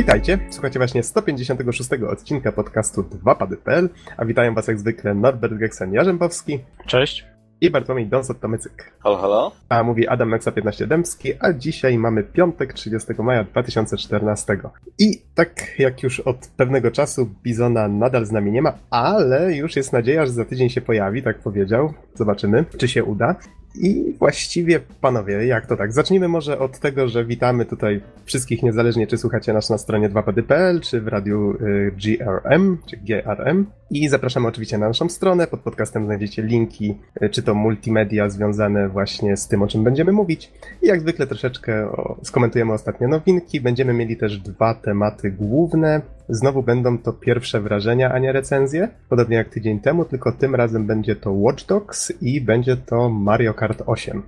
Witajcie, słuchajcie właśnie 156 odcinka podcastu 2pady.pl, a witają was jak zwykle Norbert Geksen-Jarzębowski. Cześć. I Bartłomiej Donsot-Tomycyk. Halo, halo. A mówi Adam Nexa 15 Dębski, a dzisiaj mamy piątek 30 maja 2014. I tak jak już od pewnego czasu Bizona nadal z nami nie ma, ale już jest nadzieja, że za tydzień się pojawi, tak powiedział. Zobaczymy, czy się uda. I właściwie, panowie, jak to tak? Zacznijmy może od tego, że witamy tutaj wszystkich, niezależnie czy słuchacie nas na stronie 2pady.pl, czy w radiu y, GRM, czy GRM. I zapraszamy oczywiście na naszą stronę. Pod podcastem znajdziecie linki, y, czy to multimedia związane właśnie z tym, o czym będziemy mówić. I jak zwykle troszeczkę skomentujemy ostatnie nowinki. Będziemy mieli też dwa tematy główne. Znowu będą to pierwsze wrażenia, a nie recenzje. Podobnie jak tydzień temu, tylko tym razem będzie to Watch Dogs i będzie to Mario Kart 8.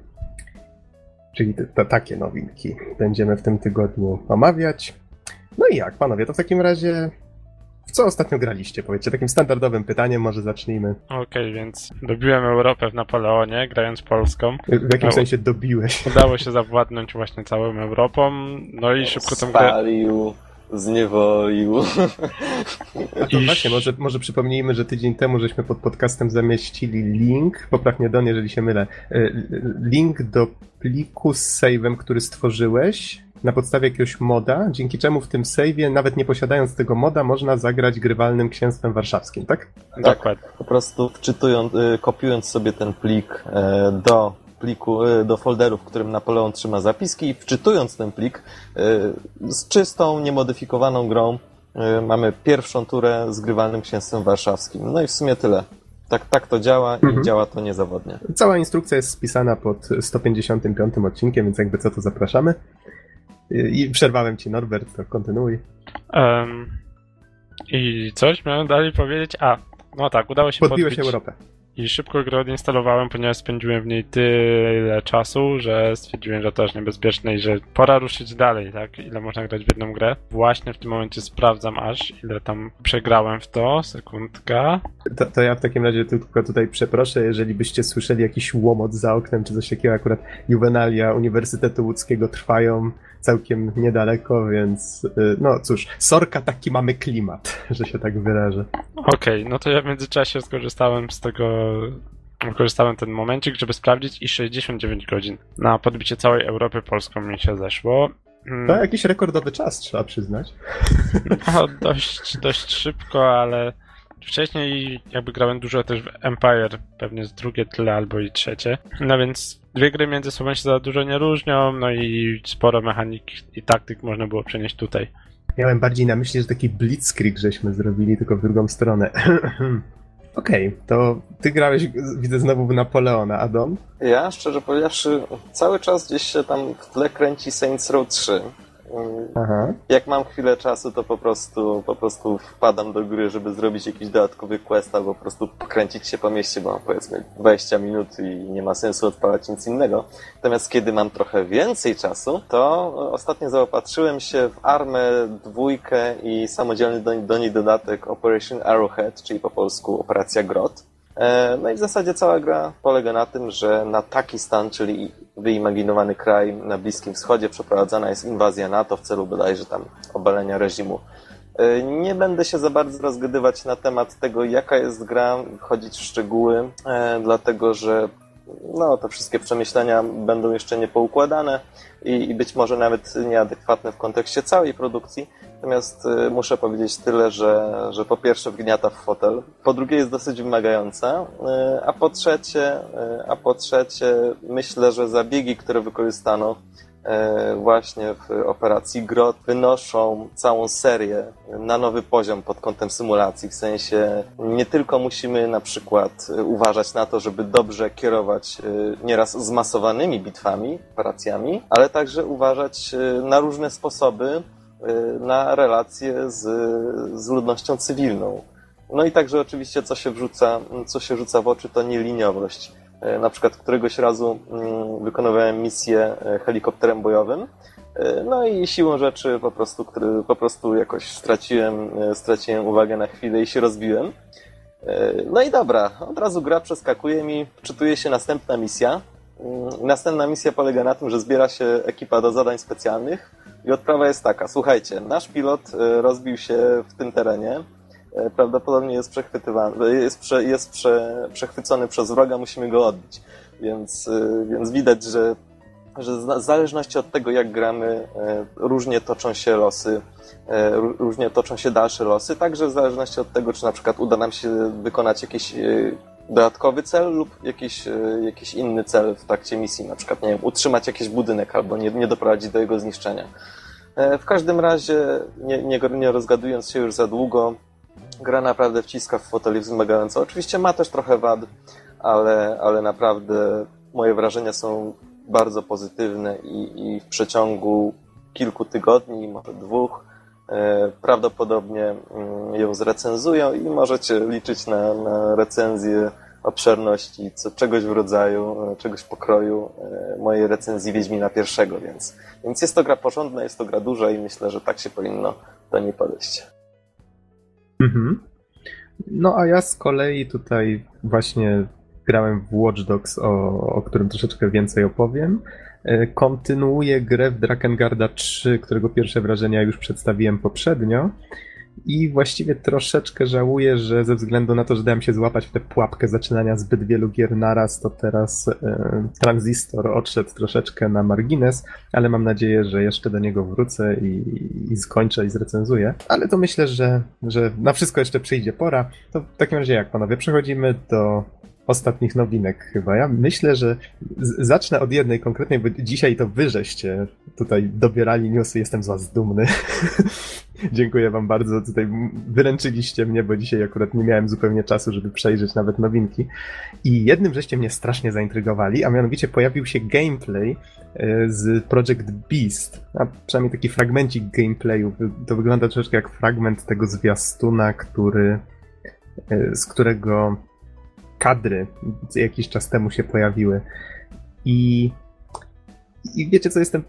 Czyli te, te, takie nowinki będziemy w tym tygodniu omawiać. No i jak, panowie, to w takim razie w co ostatnio graliście? Powiedzcie, takim standardowym pytaniem może zacznijmy. Okej, okay, więc dobiłem Europę w Napoleonie, grając Polską. W jakim no, sensie dobiłeś? Udało się zawładnąć właśnie całą Europą, no i szybko tą grę... Zniewolił. A to właśnie, może, może przypomnijmy, że tydzień temu żeśmy pod podcastem zamieścili link, poprawnie Don, jeżeli się mylę, link do pliku z save'em, który stworzyłeś, na podstawie jakiegoś moda, dzięki czemu w tym save'ie, nawet nie posiadając tego moda, można zagrać grywalnym księstwem warszawskim, tak? Tak, Dokładnie. po prostu wczytując, kopiując sobie ten plik do pliku, do folderu, w którym Napoleon trzyma zapiski i wczytując ten plik z czystą, niemodyfikowaną grą mamy pierwszą turę z grywalnym księstwem warszawskim. No i w sumie tyle. Tak, tak to działa i mhm. działa to niezawodnie. Cała instrukcja jest spisana pod 155 odcinkiem, więc jakby co to zapraszamy. I przerwałem ci, Norbert, to kontynuuj. Um, I coś miałem dalej powiedzieć? A, no tak, udało się Podbiłeś podbić... Europę. I szybko grę odinstalowałem, ponieważ spędziłem w niej tyle czasu, że stwierdziłem, że to aż niebezpieczne i że pora ruszyć dalej, tak? Ile można grać w jedną grę. Właśnie w tym momencie sprawdzam aż, ile tam przegrałem w to. Sekundka. To, to ja w takim razie tylko tutaj przeproszę, jeżeli byście słyszeli jakiś łomot za oknem, czy coś takiego, akurat juwenalia Uniwersytetu Łódzkiego trwają całkiem niedaleko, więc y, no cóż, sorka taki mamy klimat, że się tak wyrażę. Okej, okay, no to ja w międzyczasie skorzystałem z tego, wykorzystałem ten momencik, żeby sprawdzić i 69 godzin na podbicie całej Europy polską mi się zeszło. Mm. To jakiś rekordowy czas, trzeba przyznać. No, dość, dość szybko, ale wcześniej jakby grałem dużo też w Empire, pewnie z drugie tyle albo i trzecie. No więc dwie gry między sobą się za dużo nie różnią, no i sporo mechanik i taktyk można było przenieść tutaj. Miałem bardziej na myśli, że taki blitzkrieg żeśmy zrobili, tylko w drugą stronę. Okej, okay, to ty grałeś, widzę znowu w Napoleona, Adam? Ja, szczerze powiedziawszy, cały czas gdzieś się tam w tle kręci Saints Row 3. Aha. Jak mam chwilę czasu, to po prostu, po prostu wpadam do gry, żeby zrobić jakiś dodatkowy quest albo po prostu pokręcić się po mieście, bo mam powiedzmy 20 minut i nie ma sensu odpalać nic innego. Natomiast kiedy mam trochę więcej czasu, to ostatnio zaopatrzyłem się w Armę dwójkę i samodzielny do, do niej dodatek Operation Arrowhead, czyli po polsku Operacja Grot. E, no i w zasadzie cała gra polega na tym, że na taki stan, czyli wyimaginowany kraj na Bliskim Wschodzie przeprowadzana jest inwazja NATO w celu bodajże tam obalenia reżimu. E, nie będę się za bardzo rozgadywać na temat tego, jaka jest gra, wchodzić w szczegóły, e, dlatego że no, te wszystkie przemyślenia będą jeszcze niepoukładane i, i być może nawet nieadekwatne w kontekście całej produkcji. Natomiast y, muszę powiedzieć tyle, że, że po pierwsze wgniata w fotel, po drugie jest dosyć wymagająca, y, a po trzecie, y, a po trzecie myślę, że zabiegi, które wykorzystano właśnie w operacji GROT wynoszą całą serię na nowy poziom pod kątem symulacji. W sensie nie tylko musimy na przykład uważać na to, żeby dobrze kierować nieraz zmasowanymi bitwami, operacjami, ale także uważać na różne sposoby, na relacje z, z ludnością cywilną. No i także oczywiście, co się wrzuca, co się rzuca w oczy, to nieliniowość. Y, na przykład któregoś razu mm, wykonywałem misję y, helikopterem bojowym, no i siłą rzeczy po prostu, który, po prostu jakoś straciłem, straciłem uwagę na chwilę i się rozbiłem. No i dobra, od razu gra przeskakuje mi, wczytuje się następna misja. Mm, następna misja polega na tym, że zbiera się ekipa do zadań specjalnych, I odprawa jest taka, słuchajcie, nasz pilot rozbił się w tym terenie, prawdopodobnie jest przechwytywany, jest, prze, jest prze, przechwycony przez wroga, musimy go odbić. Więc, więc widać, że że w zależności od tego, jak gramy, e, różnie toczą się losy, e, różnie toczą się dalsze losy, także w zależności od tego, czy na przykład uda nam się wykonać jakiś e, dodatkowy cel lub jakiś, jakiś inny cel w trakcie misji, na przykład, nie wiem, utrzymać jakiś budynek albo nie, nie doprowadzić do jego zniszczenia. W każdym razie, nie, nie, nie rozgadując się już za długo, gra naprawdę wciska w foteli wzmagająco. Oczywiście ma też trochę wad, ale, ale naprawdę moje wrażenia są bardzo pozytywne i, i w przeciągu kilku tygodni, może dwóch, e, prawdopodobnie mm, ją zrecenzują i możecie liczyć na, na recenzję obszerności, co, czegoś w rodzaju, e, czegoś pokroju e, mojej recenzji Wiedźmina pierwszego, więc, więc jest to gra porządna, jest to gra duża i myślę, że tak się powinno do niej podejść. Mhm. No a ja z kolei tutaj właśnie grałem w Watch Dogs, o, o którym troszeczkę więcej opowiem. E, kontynuuję grę w Drakengard 3, którego pierwsze wrażenia już przedstawiłem poprzednio. I właściwie troszeczkę żałuję, że ze względu na to, że dałem się złapać w tę pułapkę zaczynania zbyt wielu gier naraz, to teraz e, Transistor odszedł troszeczkę na margines, ale mam nadzieję, że jeszcze do niego wrócę i, i skończę i zrecenzuję. Ale to myślę, że, że na wszystko jeszcze przyjdzie pora. To w takim razie jak panowie, przechodzimy do ostatnich nowinek chyba. Ja myślę, że zacznę od jednej konkretnej, bo dzisiaj to wy żeście tutaj dobierali newsy, jestem z was dumny. Dziękuję wam bardzo, tutaj wyręczyliście mnie, bo dzisiaj akurat nie miałem zupełnie czasu, żeby przejrzeć nawet nowinki. I jednym żeście mnie strasznie zaintrygowali, a mianowicie pojawił się gameplay e, z Project Beast, a przynajmniej taki fragmencik gameplayu. To wygląda troszeczkę jak fragment tego zwiastuna, który e, z którego kadry jakiś czas temu się pojawiły. I, i wiecie co, jestem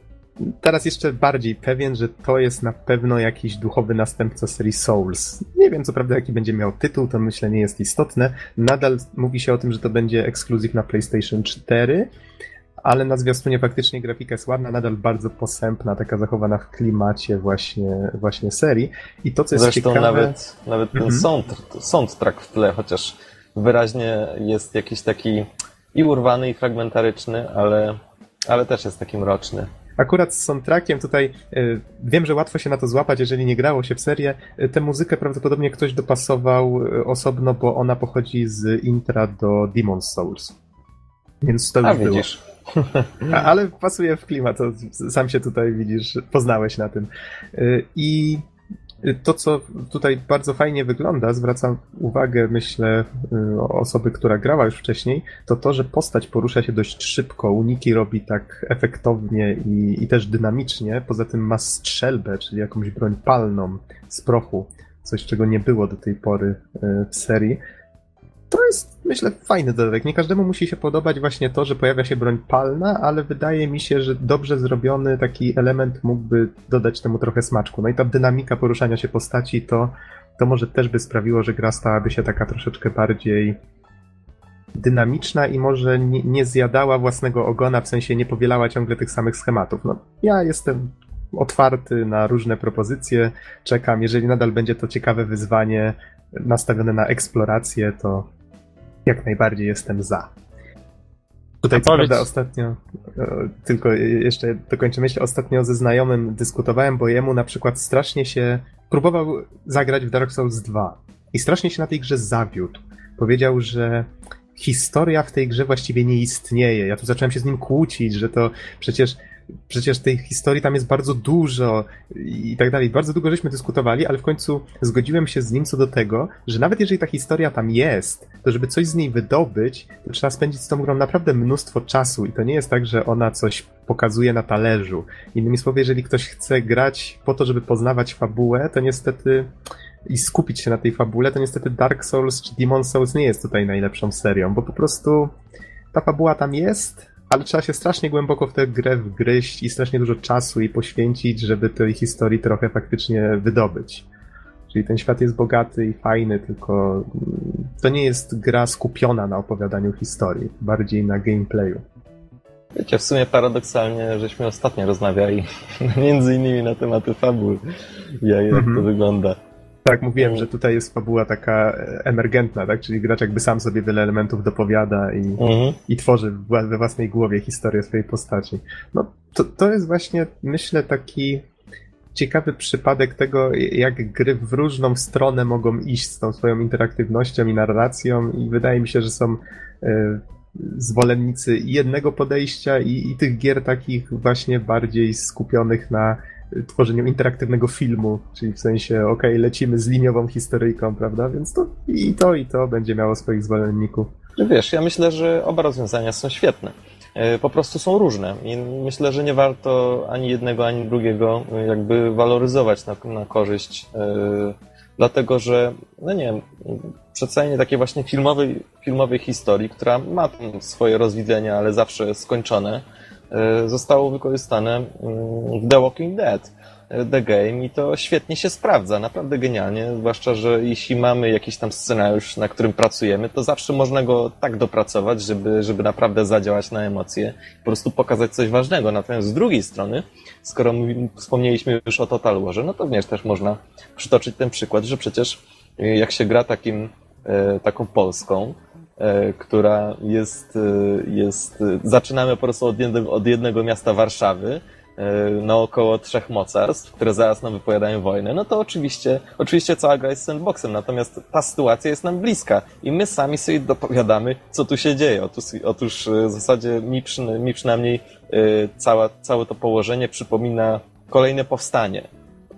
teraz jeszcze bardziej pewien, że to jest na pewno jakiś duchowy następca serii Souls. Nie wiem co prawda jaki będzie miał tytuł, to myślę nie jest istotne. Nadal mówi się o tym, że to będzie ekskluzyw na PlayStation 4, ale na zwiastunie faktycznie grafika jest ładna, nadal bardzo posępna, taka zachowana w klimacie właśnie, właśnie serii. I to, co jest Zresztą ciekawe... nawet, nawet ten -hmm. sound, soundtrack w tle, chociaż wyraźnie jest jakiś taki i urwany, i fragmentaryczny, ale, ale też jest taki mroczny. Akurat z soundtrackiem tutaj y, wiem, że łatwo się na to złapać, jeżeli nie grało się w serię. Y, tę muzykę prawdopodobnie ktoś dopasował y, osobno, bo ona pochodzi z intra do Demon's Souls. Więc to już widzisz. było. A, ale pasuje w klimat, to sam się tutaj widzisz, poznałeś na tym. I to, co tutaj bardzo fajnie wygląda, zwracam uwagę, myślę, y, osoby, która grała już wcześniej, to to, że postać porusza się dość szybko. Uniki robi tak efektownie i, i też dynamicznie. Poza tym ma strzelbę, czyli jakąś broń palną z prochu. Coś, czego nie było do tej pory y, w serii to jest, myślę, fajny dodatek. Nie każdemu musi się podobać właśnie to, że pojawia się broń palna, ale wydaje mi się, że dobrze zrobiony taki element mógłby dodać temu trochę smaczku. No i ta dynamika poruszania się postaci to, to może też by sprawiło, że gra stałaby się taka troszeczkę bardziej dynamiczna i może nie, nie zjadała własnego ogona, w sensie nie powielała ciągle tych samych schematów. No, ja jestem otwarty na różne propozycje, czekam. Jeżeli nadal będzie to ciekawe wyzwanie nastawione na eksplorację, to jak najbardziej jestem za. Tutaj co prawda ostatnio, e, tylko jeszcze dokończę myśl, ostatnio ze znajomym dyskutowałem, bo jemu na przykład strasznie się, próbował zagrać w Dark Souls 2 i strasznie się na tej grze zawiódł. Powiedział, że historia w tej grze właściwie nie istnieje. Ja tu zacząłem się z nim kłócić, że to przecież przecież tej historii tam jest bardzo dużo i tak dalej. Bardzo długo żeśmy dyskutowali, ale w końcu zgodziłem się z nim co do tego, że nawet jeżeli ta historia tam jest, to żeby coś z niej wydobyć, to trzeba spędzić z tą grą naprawdę mnóstwo czasu i to nie jest tak, że ona coś pokazuje na talerzu. Innymi słowy, jeżeli ktoś chce grać po to, żeby poznawać fabułę, to niestety i skupić się na tej fabule, to niestety Dark Souls czy Demon Souls nie jest tutaj najlepszą serią, bo po prostu ta fabuła tam jest, ale trzeba się strasznie głęboko w tę grę wgryźć i strasznie dużo czasu i poświęcić, żeby tej historii trochę faktycznie wydobyć. Czyli ten świat jest bogaty i fajny, tylko mm, to nie jest gra skupiona na opowiadaniu historii, bardziej na gameplayu. Wiecie, w sumie paradoksalnie, żeśmy ostatnio rozmawiali między innymi na tematy fabuły, jak, jak mhm. to wygląda. Tak, mówiłem, że tutaj jest fabuła taka emergentna, tak? Czyli gracz jakby sam sobie wiele elementów dopowiada i, mhm. i tworzy we własnej głowie historię swojej postaci. No, to, to jest właśnie, myślę, taki ciekawy przypadek tego, jak gry w różną stronę mogą iść z tą swoją interaktywnością i narracją i wydaje mi się, że są y, zwolennicy jednego podejścia i, i tych gier takich właśnie bardziej skupionych na tworzeniu interaktywnego filmu, czyli w sensie, ok, lecimy z liniową historyjką, prawda? Więc to i to, i to będzie miało swoich zwolenników. Wiesz, ja myślę, że oba rozwiązania są świetne. E, po prostu są różne i myślę, że nie warto ani jednego, ani drugiego jakby waloryzować na, na korzyść, yy, dlatego że, no nie wiem, przedstawienie takiej właśnie filmowej, filmowej historii, która ma swoje rozwidzenia, ale zawsze skończone, zostało wykorzystane w The Walking Dead. The Game i to świetnie się sprawdza, naprawdę genialnie, zwłaszcza, że jeśli mamy jakiś tam scenariusz, na którym pracujemy, to zawsze można go tak dopracować, żeby, żeby naprawdę zadziałać na emocje, po prostu pokazać coś ważnego. Natomiast z drugiej strony, skoro wspomnieliśmy już o Total Warze, no to wiesz, też można przytoczyć ten przykład, że przecież y, jak się gra takim, e, taką Polską, e, która jest, e, jest, zaczynamy po prostu od jednego, od jednego miasta Warszawy, E, na około trzech mocarstw, które zaraz nam wypowiadają wojnę, no to oczywiście, oczywiście cała gra jest sandboxem, natomiast ta sytuacja jest nam bliska i my sami sobie dopowiadamy, co tu się dzieje. Otóż, otóż e, w zasadzie mi, przy, mi przynajmniej e, cała, całe to położenie przypomina kolejne powstanie,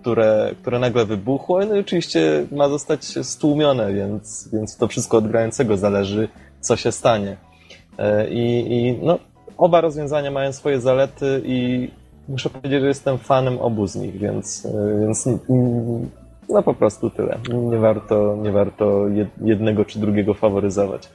które, które nagle wybuchło no i oczywiście ma zostać stłumione, więc, więc to wszystko od grającego zależy, co się stanie. I, i no, oba rozwiązania mają swoje zalety i muszę powiedzieć, że jestem fanem obu z nich, więc, e, więc no po prostu tyle. Nie warto, nie warto jednego czy drugiego faworyzować.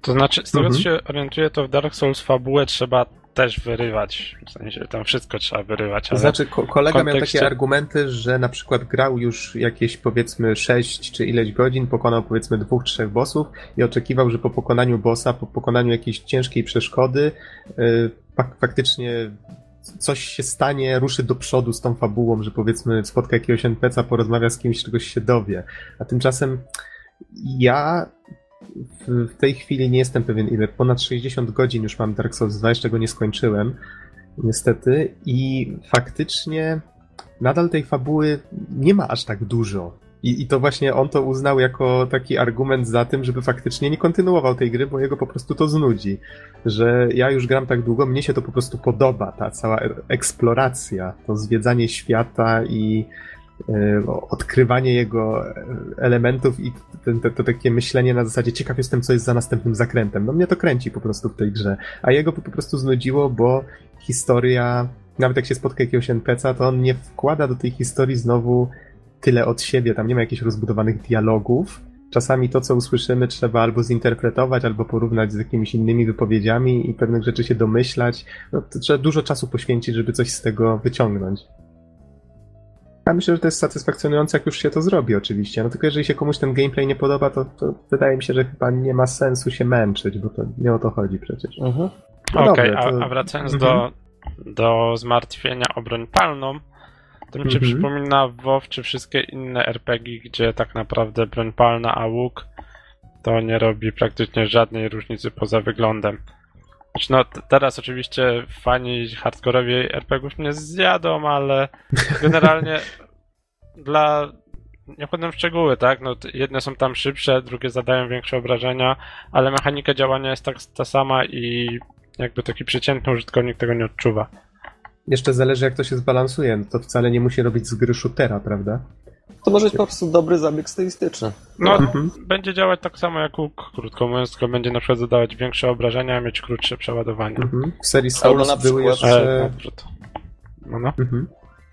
To znaczy, z tego mhm. co się orientuję, to w Dark Souls fabułę trzeba też wyrywać. W sensie tam wszystko trzeba wyrywać. To znaczy, ko kolega kontekście... miał takie argumenty, że na przykład grał już jakieś powiedzmy 6 czy ileś godzin, pokonał powiedzmy dwóch, trzech bossów i oczekiwał, że po pokonaniu bossa, po pokonaniu jakiejś ciężkiej przeszkody, yy, faktycznie coś się stanie, ruszy do przodu z tą fabułą, że powiedzmy spotka jakiegoś NPC'a, porozmawia z kimś, czegoś się dowie. A tymczasem ja w tej chwili nie jestem pewien ile, ponad 60 godzin już mam Dark Souls 2, jeszcze go nie skończyłem, niestety, i faktycznie nadal tej fabuły nie ma aż tak dużo. I, I to właśnie on to uznał jako taki argument za tym, żeby faktycznie nie kontynuował tej gry, bo jego po prostu to znudzi. Że ja już gram tak długo, mnie się to po prostu podoba, ta cała eksploracja, to zwiedzanie świata i e, odkrywanie jego elementów i to, to, takie myślenie na zasadzie ciekaw jestem, co jest za następnym zakrętem. No mnie to kręci po prostu w tej grze. A jego po prostu znudziło, bo historia, nawet jak się spotka jakiegoś NPC'a, to on nie wkłada do tej historii znowu tyle od siebie, tam nie ma jakichś rozbudowanych dialogów. Czasami to, co usłyszymy, trzeba albo zinterpretować, albo porównać z jakimiś innymi wypowiedziami i pewnych rzeczy się domyślać. No, to trzeba dużo czasu poświęcić, żeby coś z tego wyciągnąć. Ja myślę, że to jest satysfakcjonujące, jak już się to zrobi, oczywiście. No tylko jeżeli się komuś ten gameplay nie podoba, to, to wydaje mi się, że chyba nie ma sensu się męczyć, bo to nie o to chodzi przecież. Mhm. No Okej, okay, to... a, a, wracając mhm. do, do zmartwienia o broń palną, to mi się mhm. przypomina WoW czy wszystkie inne RPG, gdzie tak naprawdę broń palna, a łuk to nie robi praktycznie żadnej różnicy poza wyglądem. Znaczy, no, teraz oczywiście fani hardkorowi RPGów mnie zjadą, ale generalnie dla... Nie wchodzę w szczegóły, tak? No, jedne są tam szybsze, drugie zadają większe obrażenia, ale mechanika działania jest tak ta sama i jakby taki przeciętny użytkownik tego nie odczuwa. Jeszcze zależy, jak to się zbalansuje. No to wcale nie musi robić z gry shootera, prawda? To może być po prostu dobry zabieg stylistyczny. No, mhm. będzie działać tak samo jak łuk, krótko mówiąc, tylko będzie na przykład zadawać większe obrażenia, a mieć krótsze przeładowanie. Mhm. W serii Souls na były jeszcze... E, no, no. Mhm.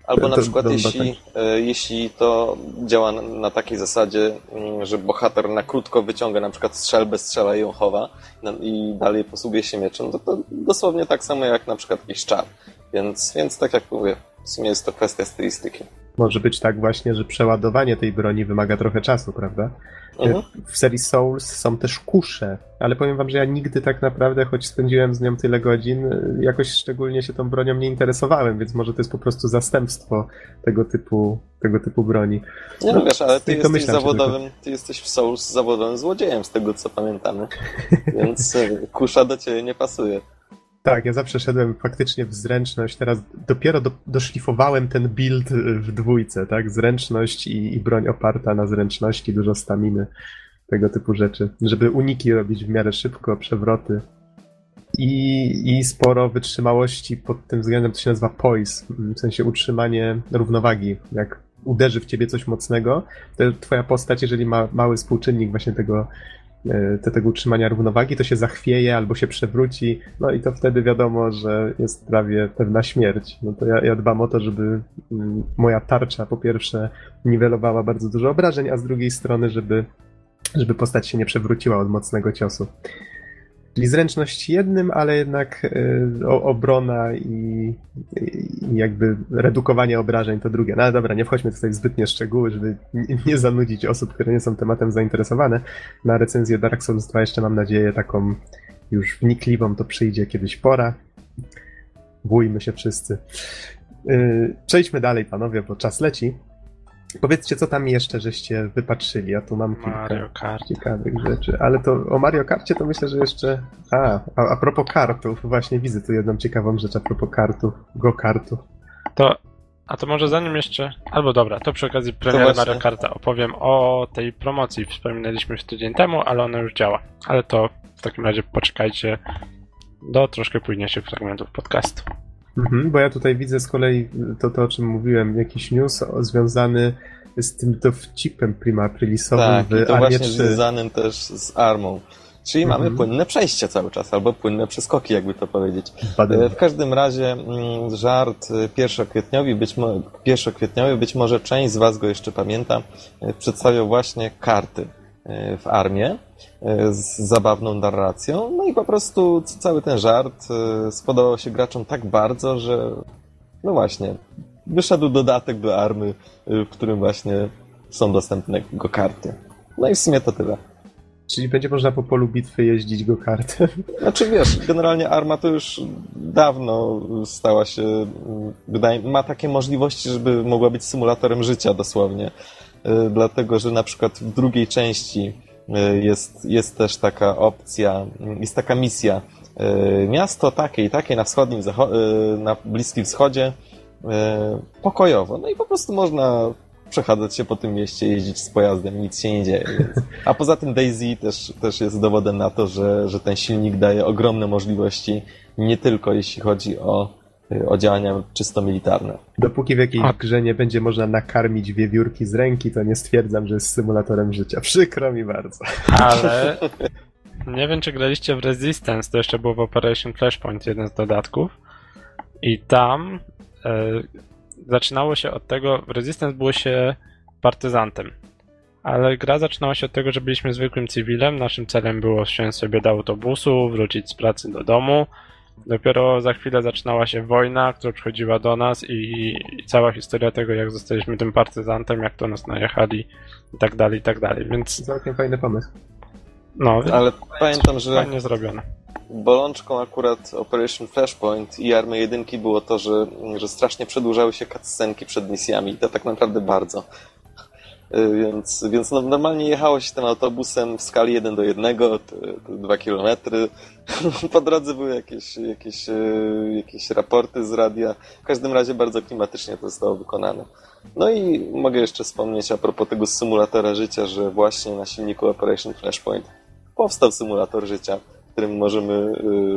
Albo na przykład jeśli, e, jeśli to działa na, na, takiej zasadzie, mm, że bohater na krótko wyciąga na przykład strzelbę, strzela i ją chowa no, i dalej posługuje się mieczem, to, to dosłownie tak samo jak na przykład jakiś czar. Więc, więc tak jak mówię, w sumie jest to kwestia stylistyki. Może być tak właśnie, że przeładowanie tej broni wymaga trochę czasu, prawda? Mhm. W serii Souls są też kusze, ale powiem wam, że ja nigdy tak naprawdę, choć spędziłem z nią tyle godzin, jakoś szczególnie się tą bronią nie interesowałem, więc może to jest po prostu zastępstwo tego typu, tego typu broni. Nie no, wiesz, ale ty jesteś zawodowym, ty jesteś w Souls zawodowym złodziejem, z tego co pamiętamy, więc e, kusza do ciebie nie pasuje. Tak, ja zawsze szedłem faktycznie w zręczność. Teraz dopiero do, doszlifowałem ten build w dwójce, tak? Zręczność i, i broń oparta na zręczności, dużo staminy, tego typu rzeczy. Żeby uniki robić w miarę szybko, przewroty. I, I sporo wytrzymałości pod tym względem, to się nazywa poise, w sensie utrzymanie równowagi. Jak uderzy w ciebie coś mocnego, to twoja postać, jeżeli ma mały współczynnik właśnie tego E, te, tego utrzymania równowagi, to się zachwieje albo się przewróci, no i to wtedy wiadomo, że jest prawie pewna śmierć. No to ja, ja dbam o to, żeby mm, moja tarcza po pierwsze niwelowała bardzo dużo obrażeń, a z drugiej strony, żeby, żeby postać się nie przewróciła od mocnego ciosu. Czyli zręczność jednym, ale jednak y, obrona i, i, jakby redukowanie obrażeń to drugie. No ale dobra, nie wchodźmy tutaj w zbytnie szczegóły, żeby nie, nie zanudzić osób, które nie są tematem zainteresowane. Na recenzję Dark Souls 2 jeszcze mam nadzieję taką już wnikliwą, to przyjdzie kiedyś pora. Bójmy się wszyscy. Y, przejdźmy dalej, panowie, bo czas leci. Powiedzcie, co tam jeszcze żeście wypatrzyli. Ja tu mam kilka Mario Kart. ciekawych rzeczy. Ale to o Mario Karcie to myślę, że jeszcze... A, a, a propos kartów. Właśnie widzę tu jedną ciekawą rzecz a propos kartów. Go kartu. To... A to może zanim jeszcze... Albo dobra, to przy okazji premiery Mario Karta opowiem o tej promocji. Wspominaliśmy już tydzień temu, ale ona już działa. Ale to w takim razie poczekajcie do troszkę późniejszych fragmentów podcastu. Mhm, bo ja tutaj widzę z kolei to, to o czym mówiłem, jakiś news związany z tym dowcipem prima aprilisowym tak, w i to właśnie 3. związanym też z armą. Czyli mhm. mamy płynne przejście cały czas, albo płynne przeskoki, jakby to powiedzieć. Badem. W każdym razie mm, żart pierwszokwietniowy być, mo- pierwszokwietniowy, być może część z Was go jeszcze pamięta, e, przedstawiał właśnie karty e, w armię. E, z zabawną narracją. No i po prostu cały ten żart e, spodobał się graczom tak bardzo, że no właśnie, wyszedł dodatek do army, e, w którym właśnie są dostępne go karty. No i w sumie to tyle. Czyli będzie można po polu bitwy jeździć go karty. Znaczy wiesz, generalnie arma to już dawno stała się, wydaje, ma takie możliwości, żeby mogła być symulatorem życia dosłownie. Dlatego, że na przykład w drugiej części E, jest, jest też taka opcja, jest taka misja. E, miasto takie i takie na wschodnim, na Bliskim Wschodzie pokojowo. No i po prostu można przechadzać się po tym mieście, jeździć z pojazdem, nic się nie dzieje. Więc... A poza tym Daisy też, też jest dowodem na to, że, że ten silnik daje ogromne możliwości, nie tylko jeśli chodzi o o działania czysto militarne. Dopóki w jakiejś A... grze nie będzie można nakarmić wiewiórki z ręki, to nie stwierdzam, że jest symulatorem życia. Przykro mi bardzo. Ale nie wiem, czy graliście w Resistance, to jeszcze było w Operation Flashpoint, jeden z dodatków. I tam e, zaczynało się od tego, w Resistance było się partyzantem. Ale gra zaczynała się od tego, że byliśmy zwykłym cywilem. Naszym celem było wsiąść sobie do autobusu, wrócić z pracy do domu, Dopiero za chwilę zaczynała się wojna, która przychodziła do nas i, i cała historia tego, jak zostaliśmy tym partyzantem, jak to nas najechali i tak dalej, i tak dalej, więc... Całkiem fajny pomysł. No, ale pamiętam, że... Fajnie zrobione. Bolączką akurat Operation Flashpoint i Army jedynki było to, że, że strasznie przedłużały się cutscenki przed misjami. To tak naprawdę bardzo. Y, więc, więc no, normalnie jechało się tym autobusem w skali 1 do 1, 2 kilometry. Po drodze były jakieś, jakieś, y, jakieś raporty z radia. W każdym razie bardzo klimatycznie to zostało wykonane. No i mogę jeszcze wspomnieć a propos tego symulatora życia, że właśnie na silniku Operation Flashpoint powstał symulator życia którym możemy,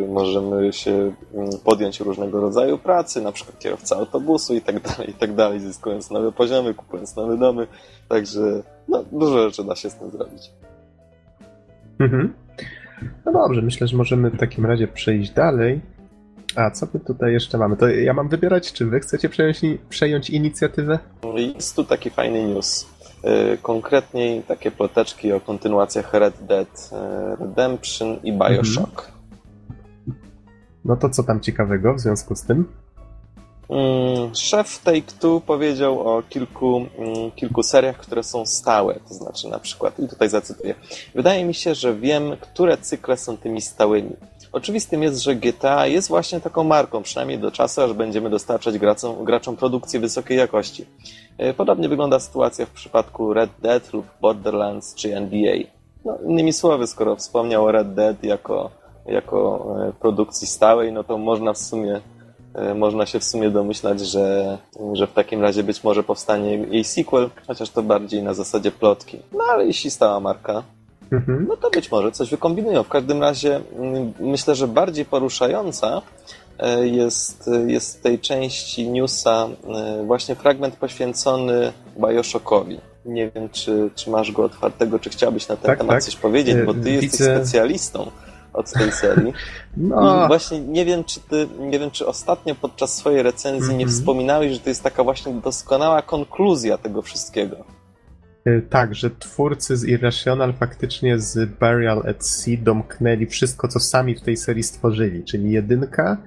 y, możemy się mm, podjąć różnego rodzaju pracy, na przykład kierowca autobusu i tak dalej, i tak dalej, zyskując nowe poziomy, kupując nowe domy, także no, dużo rzeczy da się z tym zrobić. Mhm. No dobrze, myślę, że możemy w takim razie przejść dalej. A co my tutaj jeszcze mamy? To ja mam wybierać, czy wy chcecie przejąć, przejąć inicjatywę? Jest tu taki fajny news. Y, konkretniej takie ploteczki o kontynuacjach Red Dead y, Redemption i Bioshock. Mhm. No to co tam ciekawego w związku z tym? Mm, szef Take-Two powiedział o kilku, mm, kilku seriach, które są stałe, to znaczy na przykład, i tutaj zacytuję, wydaje mi się, że wiem, które cykle są tymi stałymi. Oczywistym jest, że GTA jest właśnie taką marką, przynajmniej do czasu, aż będziemy dostarczać graczom, graczom produkcję wysokiej jakości. E, podobnie wygląda sytuacja w przypadku Red Dead lub Borderlands czy NBA. No, innymi słowy, skoro wspomniał o Red Dead jako, jako e, produkcji stałej, no to można w sumie e, można się w sumie domyślać, że, że w takim razie być może powstanie jej sequel, chociaż to bardziej na zasadzie plotki. No ale jeśli stała marka, mhm. no to być może coś wykombinują. W każdym razie mm, myślę, że bardziej poruszająca e, jest, jest w tej części newsa właśnie fragment poświęcony Bioshockowi. Nie wiem, czy, czy masz go otwartego, czy chciałbyś na ten tak, temat tak. coś powiedzieć, bo ty Widzę... jesteś specjalistą od tej serii. No. I właśnie nie wiem, czy ty, nie wiem, czy ostatnio podczas swojej recenzji mm -hmm. nie mhm. wspominałeś, że to jest taka właśnie doskonała konkluzja tego wszystkiego. E, tak, że twórcy z Irrational faktycznie z Burial at Sea domknęli wszystko, co sami w tej serii stworzyli, czyli jedynka,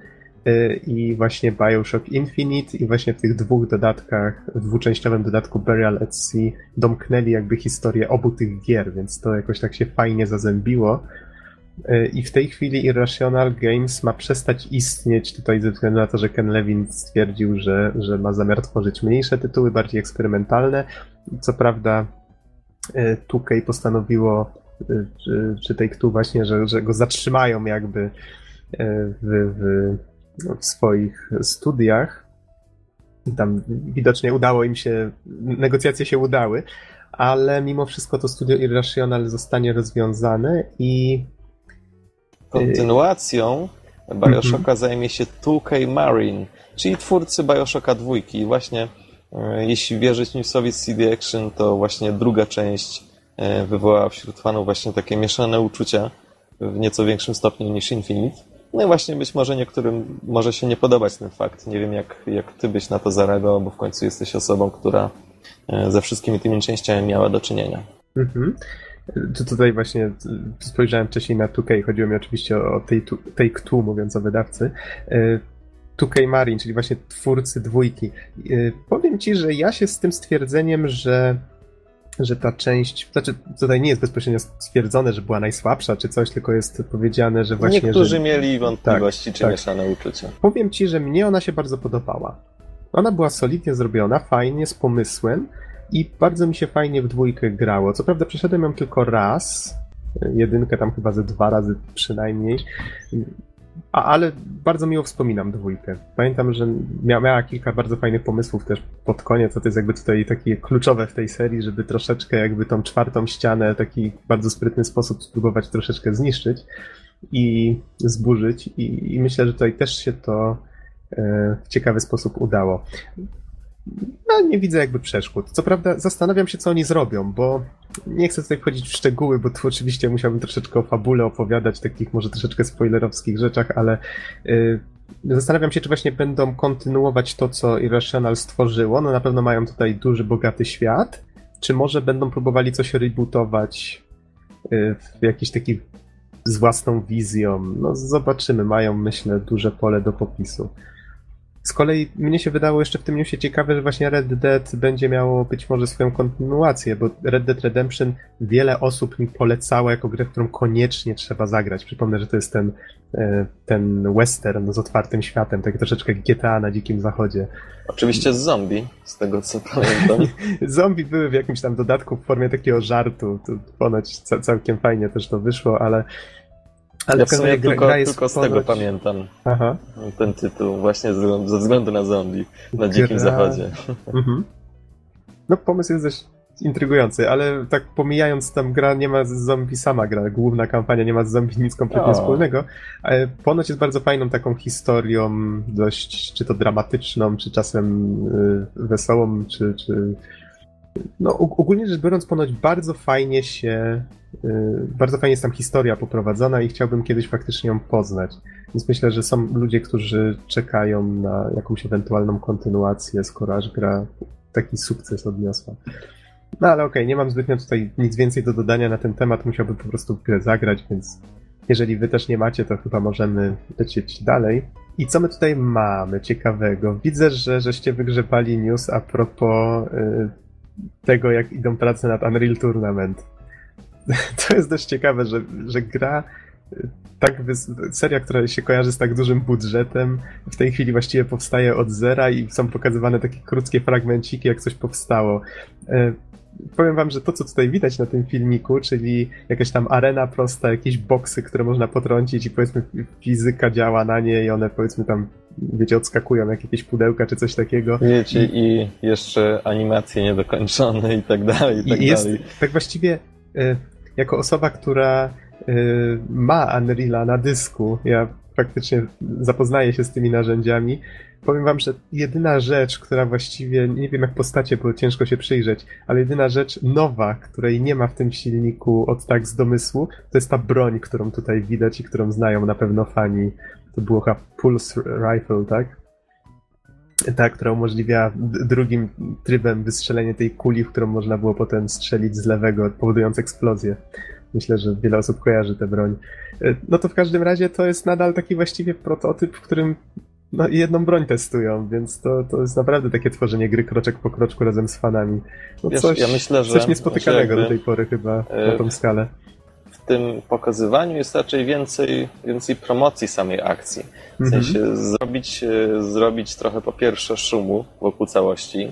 Y, i właśnie Bioshock Infinite i właśnie w tych dwóch dodatkach, dwuczęściowym dodatku Burial at Sea domknęli jakby historię obu tych gier, więc to jakoś tak się fajnie zazębiło. Y, I w tej chwili Irrational Games ma przestać istnieć tutaj ze względu na to, że Ken Levin stwierdził, że, że ma zamiar tworzyć mniejsze tytuły, bardziej eksperymentalne. Co prawda 2K y, postanowiło, czy, czy Take-Two właśnie, że, że go zatrzymają jakby w, w w swoich studiach. Tam widocznie udało im się, negocjacje się udały, ale mimo wszystko to studio Irrational zostanie rozwiązane i. Kontynuacją Bioshocka -hmm. zajmie się 2K Marine, czyli twórcy Bioshocka 2. I właśnie e, jeśli wierzyć newsowi CD Action, to właśnie druga część e, wywołała wśród fanów właśnie takie mieszane uczucia w nieco większym stopniu niż Infinite. No i właśnie być może niektórym może się nie podobać ten fakt. Nie wiem, jak, jak ty byś na to zareagował, bo w końcu jesteś osobą, która e, ze wszystkimi tymi częściami miała do czynienia. Mhm. To tutaj właśnie spojrzałem wcześniej na 2K, chodziło mi oczywiście o Take-Two, mówiąc o wydawcy. 2K e, Marine, czyli właśnie twórcy dwójki. E, powiem ci, że ja się z tym stwierdzeniem, że że ta część, znaczy tutaj nie jest bezpośrednio stwierdzone, że była najsłabsza czy coś, tylko jest powiedziane, że właśnie... Niektórzy że... mieli wątpliwości tak, czy tak. mieszane uczucia. Powiem ci, że mnie ona się bardzo podobała. Ona była solidnie zrobiona, fajnie, z pomysłem i bardzo mi się fajnie w dwójkę grało. Co prawda przeszedłem ją tylko raz, jedynkę tam chyba ze dwa razy przynajmniej. A, ale bardzo miło wspominam dwójkę. Pamiętam, że mia miała kilka bardzo fajnych pomysłów też pod koniec, to jest jakby tutaj takie kluczowe w tej serii, żeby troszeczkę jakby tą czwartą ścianę w taki bardzo sprytny sposób spróbować troszeczkę zniszczyć i zburzyć i, i myślę, że tutaj też się to e, w ciekawy sposób udało no, nie widzę jakby przeszkód. Co prawda zastanawiam się, co oni zrobią, bo nie chcę tutaj wchodzić w szczegóły, bo tu oczywiście musiałbym troszeczkę o fabule opowiadać, takich może troszeczkę spoilerowskich rzeczach, ale yy, zastanawiam się, czy właśnie będą kontynuować to, co Irrational stworzyło. No na pewno mają tutaj duży, bogaty świat. Czy może będą próbowali coś rebootować yy, w jakiś taki z własną wizją? No zobaczymy. Mają, myślę, duże pole do popisu. Z kolei mnie się wydało jeszcze w tym newsie ciekawe, że właśnie Red Dead będzie miało być może swoją kontynuację, bo Red Dead Redemption wiele osób mi polecało jako grę, w którą koniecznie trzeba zagrać. Przypomnę, że to jest ten, e, ten western z otwartym światem, taki troszeczkę GTA na dzikim zachodzie. Oczywiście z zombie, z tego co pamiętam. zombie były w jakimś tam dodatku w formie takiego żartu. To ponoć całkiem fajnie też to wyszło, ale ale ja w sumie tylko, gra tylko z ponoć... tego pamiętam Aha. ten tytuł, właśnie ze względu na zombie na Dzikim gra... Zachodzie. Mhm. No pomysł jest dość intrygujący, ale tak pomijając tam gra nie ma z zombie sama gra, główna kampania nie ma z zombie nic kompletnie o. wspólnego, ale ponoć jest bardzo fajną taką historią, dość czy to dramatyczną, czy czasem y, wesołą, czy, czy no ogólnie rzecz biorąc ponoć bardzo fajnie się Y, bardzo fajnie jest tam historia poprowadzona i chciałbym kiedyś faktycznie ją poznać. Więc myślę, że są ludzie, którzy czekają na jakąś ewentualną kontynuację, skoro aż gra taki sukces odniosła. No ale okej, okay, nie mam zbytnio tutaj nic więcej do dodania na ten temat, musiałbym po prostu grę zagrać, więc jeżeli wy też nie macie, to chyba możemy lecieć dalej. I co my tutaj mamy ciekawego? Widzę, że żeście wygrzebali news a propos y, tego, jak idą prace nad Unreal Tournament. To jest dość ciekawe, że, że gra y, tak seria, która się kojarzy z tak dużym budżetem, w tej chwili właściwie powstaje od zera i są pokazywane takie krótkie fragmenciki, jak coś powstało. Powiem wam, że to, co tutaj widać na tym filmiku, czyli jakaś tam arena prosta, jakieś boksy, które można potrącić i powiedzmy fizyka działa na nie i one powiedzmy tam, wiecie, odskakują jak jakieś pudełka czy coś takiego. Wiecie, i, i jeszcze animacje niedokończone i tak dalej, i tak jest, dalej. Tak właściwie y, jako osoba, która y, ma Unreala na dysku, ja faktycznie zapoznaję się z tymi narzędziami, powiem wam, że jedyna rzecz, która właściwie, nie wiem jak postacie, bo ciężko się przyjrzeć, ale jedyna rzecz nowa, której nie ma w tym silniku od tak z domysłu, to jest ta broń, którą tutaj widać i którą znają na pewno fani. To było chyba Pulse Rifle, tak? Ta, która umożliwia drugim trybem wystrzelenie tej kuli, w którą można było potem strzelić z lewego, powodując eksplozję. Myślę, że wiele osób kojarzy tę broń. E, no to w każdym razie to jest nadal taki właściwie prototyp, w którym no i jedną broń testują, więc to, to jest naprawdę takie tworzenie gry kroczek po kroczku razem z fanami. No Wiesz, coś, ja myślę, że, coś niespotykanego do tej pory chyba na tą skalę. W tym pokazywaniu jest raczej więcej, więcej promocji samej akcji. W mhm. sensie zrobić, e, zrobić trochę po pierwsze szumu wokół całości,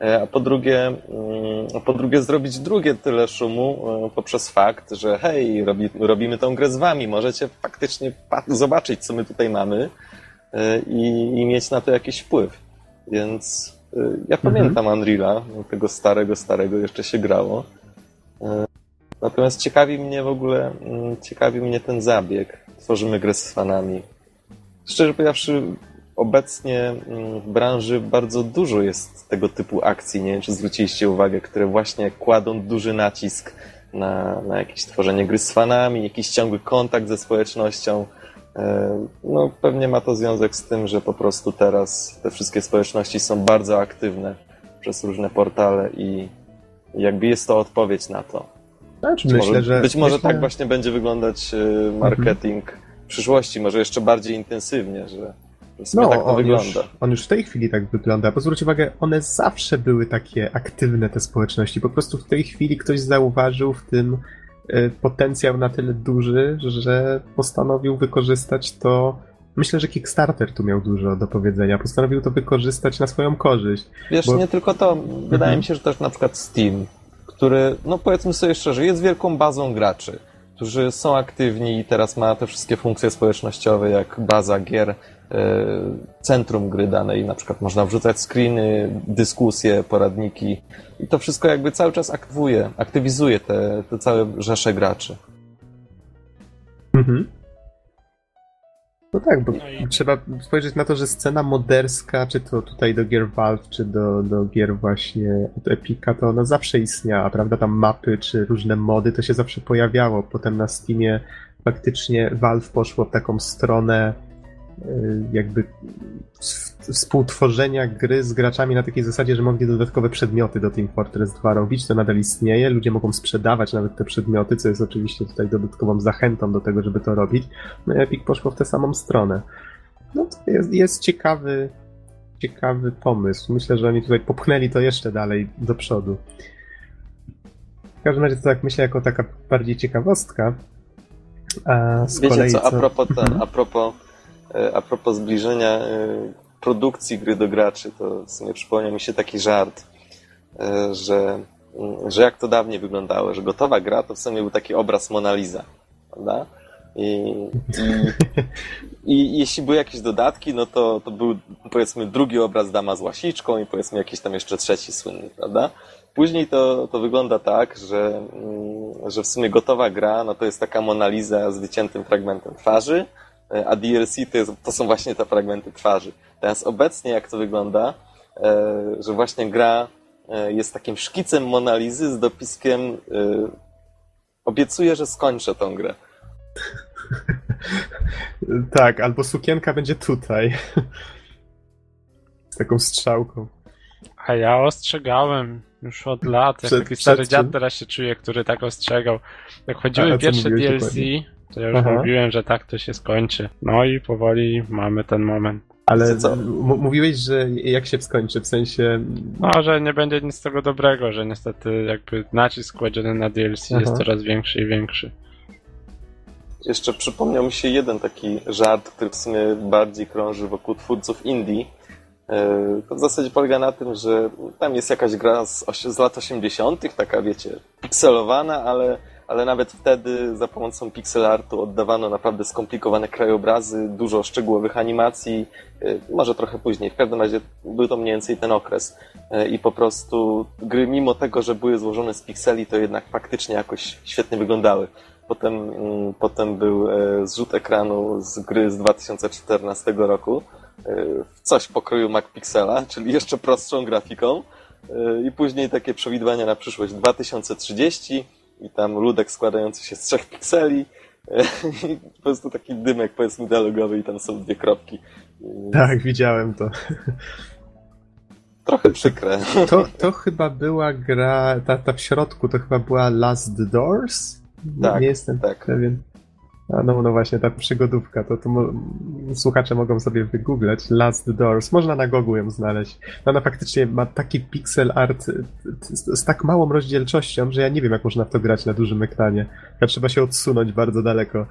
e, a po drugie, mm, po drugie zrobić drugie tyle szumu e, poprzez fakt, że hej, robi, robimy tą grę z wami, możecie faktycznie zobaczyć, co my tutaj mamy, E, i, i mieć na to jakiś wpływ. Więc e, ja mhm. pamiętam Unreala, tego starego, starego jeszcze się grało. E, natomiast ciekawi mnie w ogóle, mm, ciekawi mnie ten zabieg. Tworzymy grę z fanami. Szczerze powiedziawszy, obecnie mm, w branży bardzo dużo jest tego typu akcji. Nie wiem, czy zwróciliście uwagę, które właśnie kładą duży nacisk na, na jakieś tworzenie gry z fanami, jakiś ciągły kontakt ze społecznością. E, no, pewnie ma to związek z tym, że po prostu teraz te wszystkie społeczności są bardzo aktywne przez różne portale i jakby jest to odpowiedź na to. Znaczy, być myślę, może, że. Być może myślę... tak właśnie będzie wyglądać e, marketing mhm. w przyszłości, może jeszcze bardziej intensywnie, że. No, tak to on wygląda. Już, on już w tej chwili tak wygląda, bo zwróć uwagę, one zawsze były takie aktywne, te społeczności. Po prostu w tej chwili ktoś zauważył w tym potencjał na tyle duży, że postanowił wykorzystać to. Myślę, że Kickstarter tu miał dużo do powiedzenia. Postanowił to wykorzystać na swoją korzyść. Wiesz, bo... nie tylko to. Wydaje mhm. mi się, że też na przykład Steam, który, no powiedzmy sobie szczerze, jest wielką bazą graczy, którzy są aktywni i teraz ma te wszystkie funkcje społecznościowe, jak baza gier, centrum gry danej, na przykład można wrzucać screeny, dyskusje, poradniki i to wszystko jakby cały czas aktywuje, aktywizuje te, te całe rzesze graczy. Mhm. No tak, bo no i... trzeba spojrzeć na to, że scena moderska, czy to tutaj do gier Valve, czy do, do gier właśnie od Epica, to ona zawsze istniała, prawda? Tam mapy, czy różne mody, to się zawsze pojawiało. Potem na Steamie faktycznie Valve poszło w taką stronę jakby współtworzenia gry z graczami na takiej zasadzie, że mogli dodatkowe przedmioty do Team Fortress 2 robić, to nadal istnieje, ludzie mogą sprzedawać nawet te przedmioty, co jest oczywiście tutaj dodatkową zachętą do tego, żeby to robić. No i Epic poszło w tę samą stronę. No to jest, jest ciekawy, ciekawy pomysł. Myślę, że oni tutaj popchnęli to jeszcze dalej do przodu. W każdym razie to tak myślę jako taka bardziej ciekawostka. A z Wiecie kolei co, a propos, ten, mhm. a propos a propos zbliżenia e, produkcji gry do graczy, to w sumie przypomniał mi się taki żart, e, że, mm, że jak to dawniej wyglądało, że gotowa gra to w sumie był taki obraz Mona Lisa, prawda? I, i, i, jeśli były jakieś dodatki, no to, to był powiedzmy drugi obraz Dama z łasiczką i powiedzmy jakiś tam jeszcze trzeci słynny, prawda? Później to, to wygląda tak, że, mm, że w sumie gotowa gra, no to jest taka Mona Lisa z wyciętym fragmentem twarzy, E, a DLC to, jest, to są właśnie te fragmenty twarzy. Teraz obecnie jak to wygląda, e, że właśnie gra e, jest takim szkicem Monalizy z dopiskiem obiecuję, że skończę tą grę. tak, albo sukienka będzie tutaj. Z taką strzałką. A ja ostrzegałem już od lat. Jak przed, taki stary dziad teraz się czuje, który tak ostrzegał. Jak chodziły pierwsze DLC, To ja już Aha. mówiłem, że tak to się skończy. No i powoli mamy ten moment. Ale co? mówiłeś, że jak się skończy, w sensie... No, że nie będzie nic z tego dobrego, że niestety jakby nacisk kładziony na DLC Aha. jest coraz większy i większy. Jeszcze przypomniał mi się jeden taki żart, który w sumie bardziej krąży wokół twórców indie. E, to w zasadzie polega na tym, że tam jest jakaś gra z, z lat 80., taka wiecie, pikselowana, ale ale nawet wtedy za pomocą pixel artu oddawano naprawdę skomplikowane krajobrazy, dużo szczegółowych animacji, y, może trochę później. W każdym razie był to mniej więcej ten okres. Y, I po prostu gry, mimo tego, że były złożone z pikseli, to jednak faktycznie jakoś świetnie wyglądały. Potem, mm, potem był e, zrzut ekranu z gry z 2014 roku y, w coś pokroju MacPixela, czyli jeszcze prostszą grafiką. I później takie przewidywania na przyszłość 2030 i tam ludek składający się z trzech pikseli i po prostu taki dymek powiedzmy dialogowy i tam są dwie kropki. Tak, widziałem to. Trochę przykre. To, to chyba była gra, ta, ta w środku to chyba była Last Doors? Tak, nie jestem tak. pewien. No, no właśnie, ta przygodówka, to, to mo słuchacze mogą sobie wygooglać. Last Doors, można na Google ją znaleźć. Ona faktycznie ma taki pixel art z, z tak małą rozdzielczością, że ja nie wiem, jak można w to grać na dużym ekranie. Ja trzeba się odsunąć bardzo daleko.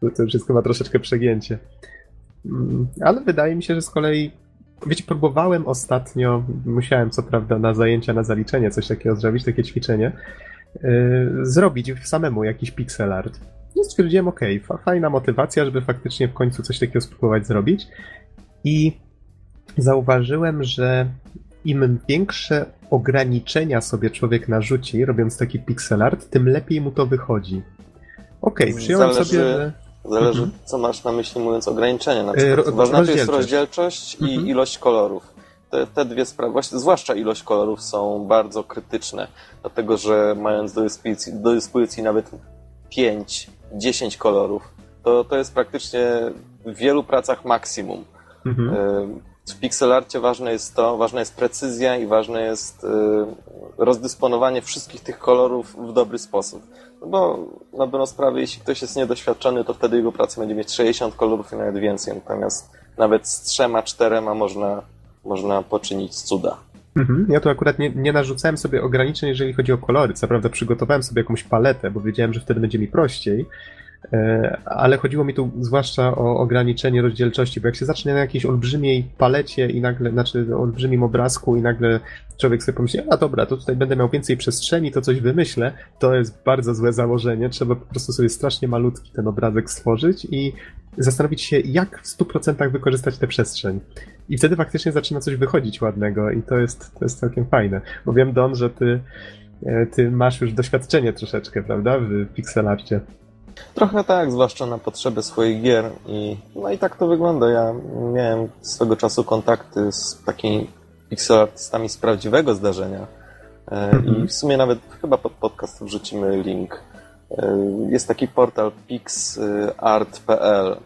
To, to wszystko ma troszeczkę przegięcie. Mm, ale wydaje mi się, że z kolei Wiecie, próbowałem ostatnio, musiałem co prawda na zajęcia, na zaliczenie coś takiego zrobić, takie ćwiczenie, yy, zrobić samemu jakiś pixel art. No stwierdziłem, ok, fajna motywacja, żeby faktycznie w końcu coś takiego spróbować zrobić. I zauważyłem, że im większe ograniczenia sobie człowiek narzuci, robiąc taki pixel art, tym lepiej mu to wychodzi. Ok, przyjąłem Zależy... sobie, że Zależy, mhm. co masz na myśli mówiąc ograniczenia. Na przykład, ważna jest rozdzielczość i mhm. ilość kolorów. Te, te dwie sprawy, zwłaszcza ilość kolorów, są bardzo krytyczne, dlatego że mając do dyspozycji, do dyspozycji nawet 5 10 kolorów, to, to jest praktycznie w wielu pracach maksimum. Mhm. W pixelarcie ważne jest to, ważna jest precyzja i ważne jest y, rozdysponowanie wszystkich tych kolorów w dobry sposób. No bo na dobrą sprawę, jeśli ktoś jest niedoświadczony, to wtedy jego praca będzie mieć 60 kolorów i nawet więcej. Natomiast nawet z trzema, czterema można, można poczynić cuda. Mhm. Ja tu akurat nie, nie narzucałem sobie ograniczeń, jeżeli chodzi o kolory. Co prawda przygotowałem sobie jakąś paletę, bo wiedziałem, że wtedy będzie mi prościej, e, ale chodziło mi tu zwłaszcza o ograniczenie rozdzielczości, bo jak się zacznie na jakiejś olbrzymiej palecie i nagle, znaczy olbrzymim obrazku i nagle człowiek sobie pomyśli, a dobra, to tutaj będę miał więcej przestrzeni, to coś wymyślę, to jest bardzo złe założenie. Trzeba po prostu sobie strasznie malutki ten obrazek stworzyć i zastanowić się, jak w 100% wykorzystać tę przestrzeń. I wtedy faktycznie zaczyna coś wychodzić ładnego i to jest, to jest całkiem fajne. Bo wiem, Don, że ty, e, ty masz już doświadczenie troszeczkę, prawda, w pixelarcie. Trochę tak, zwłaszcza na potrzeby swoich gier. I, no i tak to wygląda. Ja miałem swego czasu kontakty z takimi pixelartystami z prawdziwego zdarzenia. E, I w sumie nawet chyba pod podcast wrzucimy link. E, jest taki portal pixart.pl.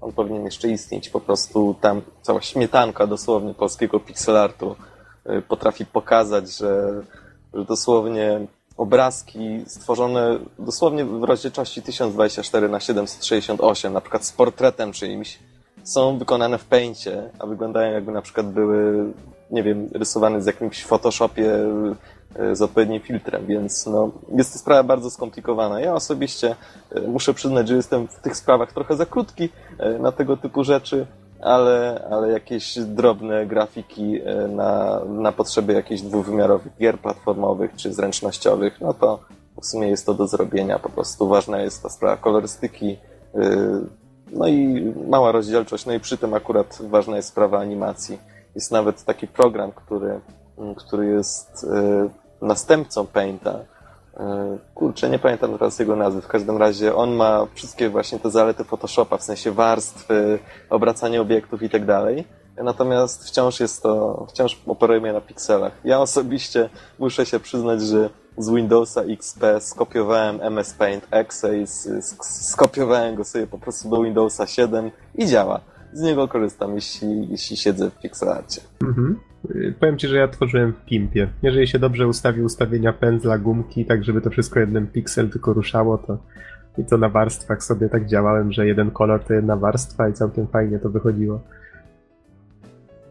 On powinien jeszcze istnieć. Po prostu tam cała śmietanka dosłownie polskiego pixelartu e, potrafi pokazać, że, że dosłownie obrazki stworzone dosłownie w rozdzielczości 1024 na 768, na przykład z portretem czyimś, są wykonane w Paincie, a wyglądają jakby na przykład były, nie wiem, rysowane z jakimś Photoshopie z odpowiednim filtrem, więc no, jest to sprawa bardzo skomplikowana. Ja osobiście e, muszę przyznać, że jestem w tych sprawach trochę za krótki e, na tego typu rzeczy, ale, ale jakieś drobne grafiki na, na potrzeby jakichś dwuwymiarowych gier platformowych czy zręcznościowych, no to w sumie jest to do zrobienia. Po prostu ważna jest ta sprawa kolorystyki, no i mała rozdzielczość, no i przy tym akurat ważna jest sprawa animacji. Jest nawet taki program, który, który jest y, następcą Painta. Y, kurczę, nie pamiętam teraz jego nazwy. W każdym razie on ma wszystkie właśnie te zalety Photoshopa, w sensie warstwy, obracanie obiektów i tak dalej. Natomiast wciąż jest to, wciąż operujemy na pikselach. Ja osobiście muszę się przyznać, że z Windowsa XP skopiowałem MS Paint Exe skopiowałem go sobie po prostu do Windowsa 7 i działa. Z niego korzystam, jeśli, jeśli siedzę w pixelarcie. Mhm. Powiem Ci, że ja tworzyłem w Pimpie. Jeżeli się dobrze ustawi ustawienia pędzla, gumki, tak żeby to wszystko jednym pixel tylko ruszało, to, I to na warstwach sobie tak działałem, że jeden kolor to jedna warstwa i całkiem fajnie to wychodziło.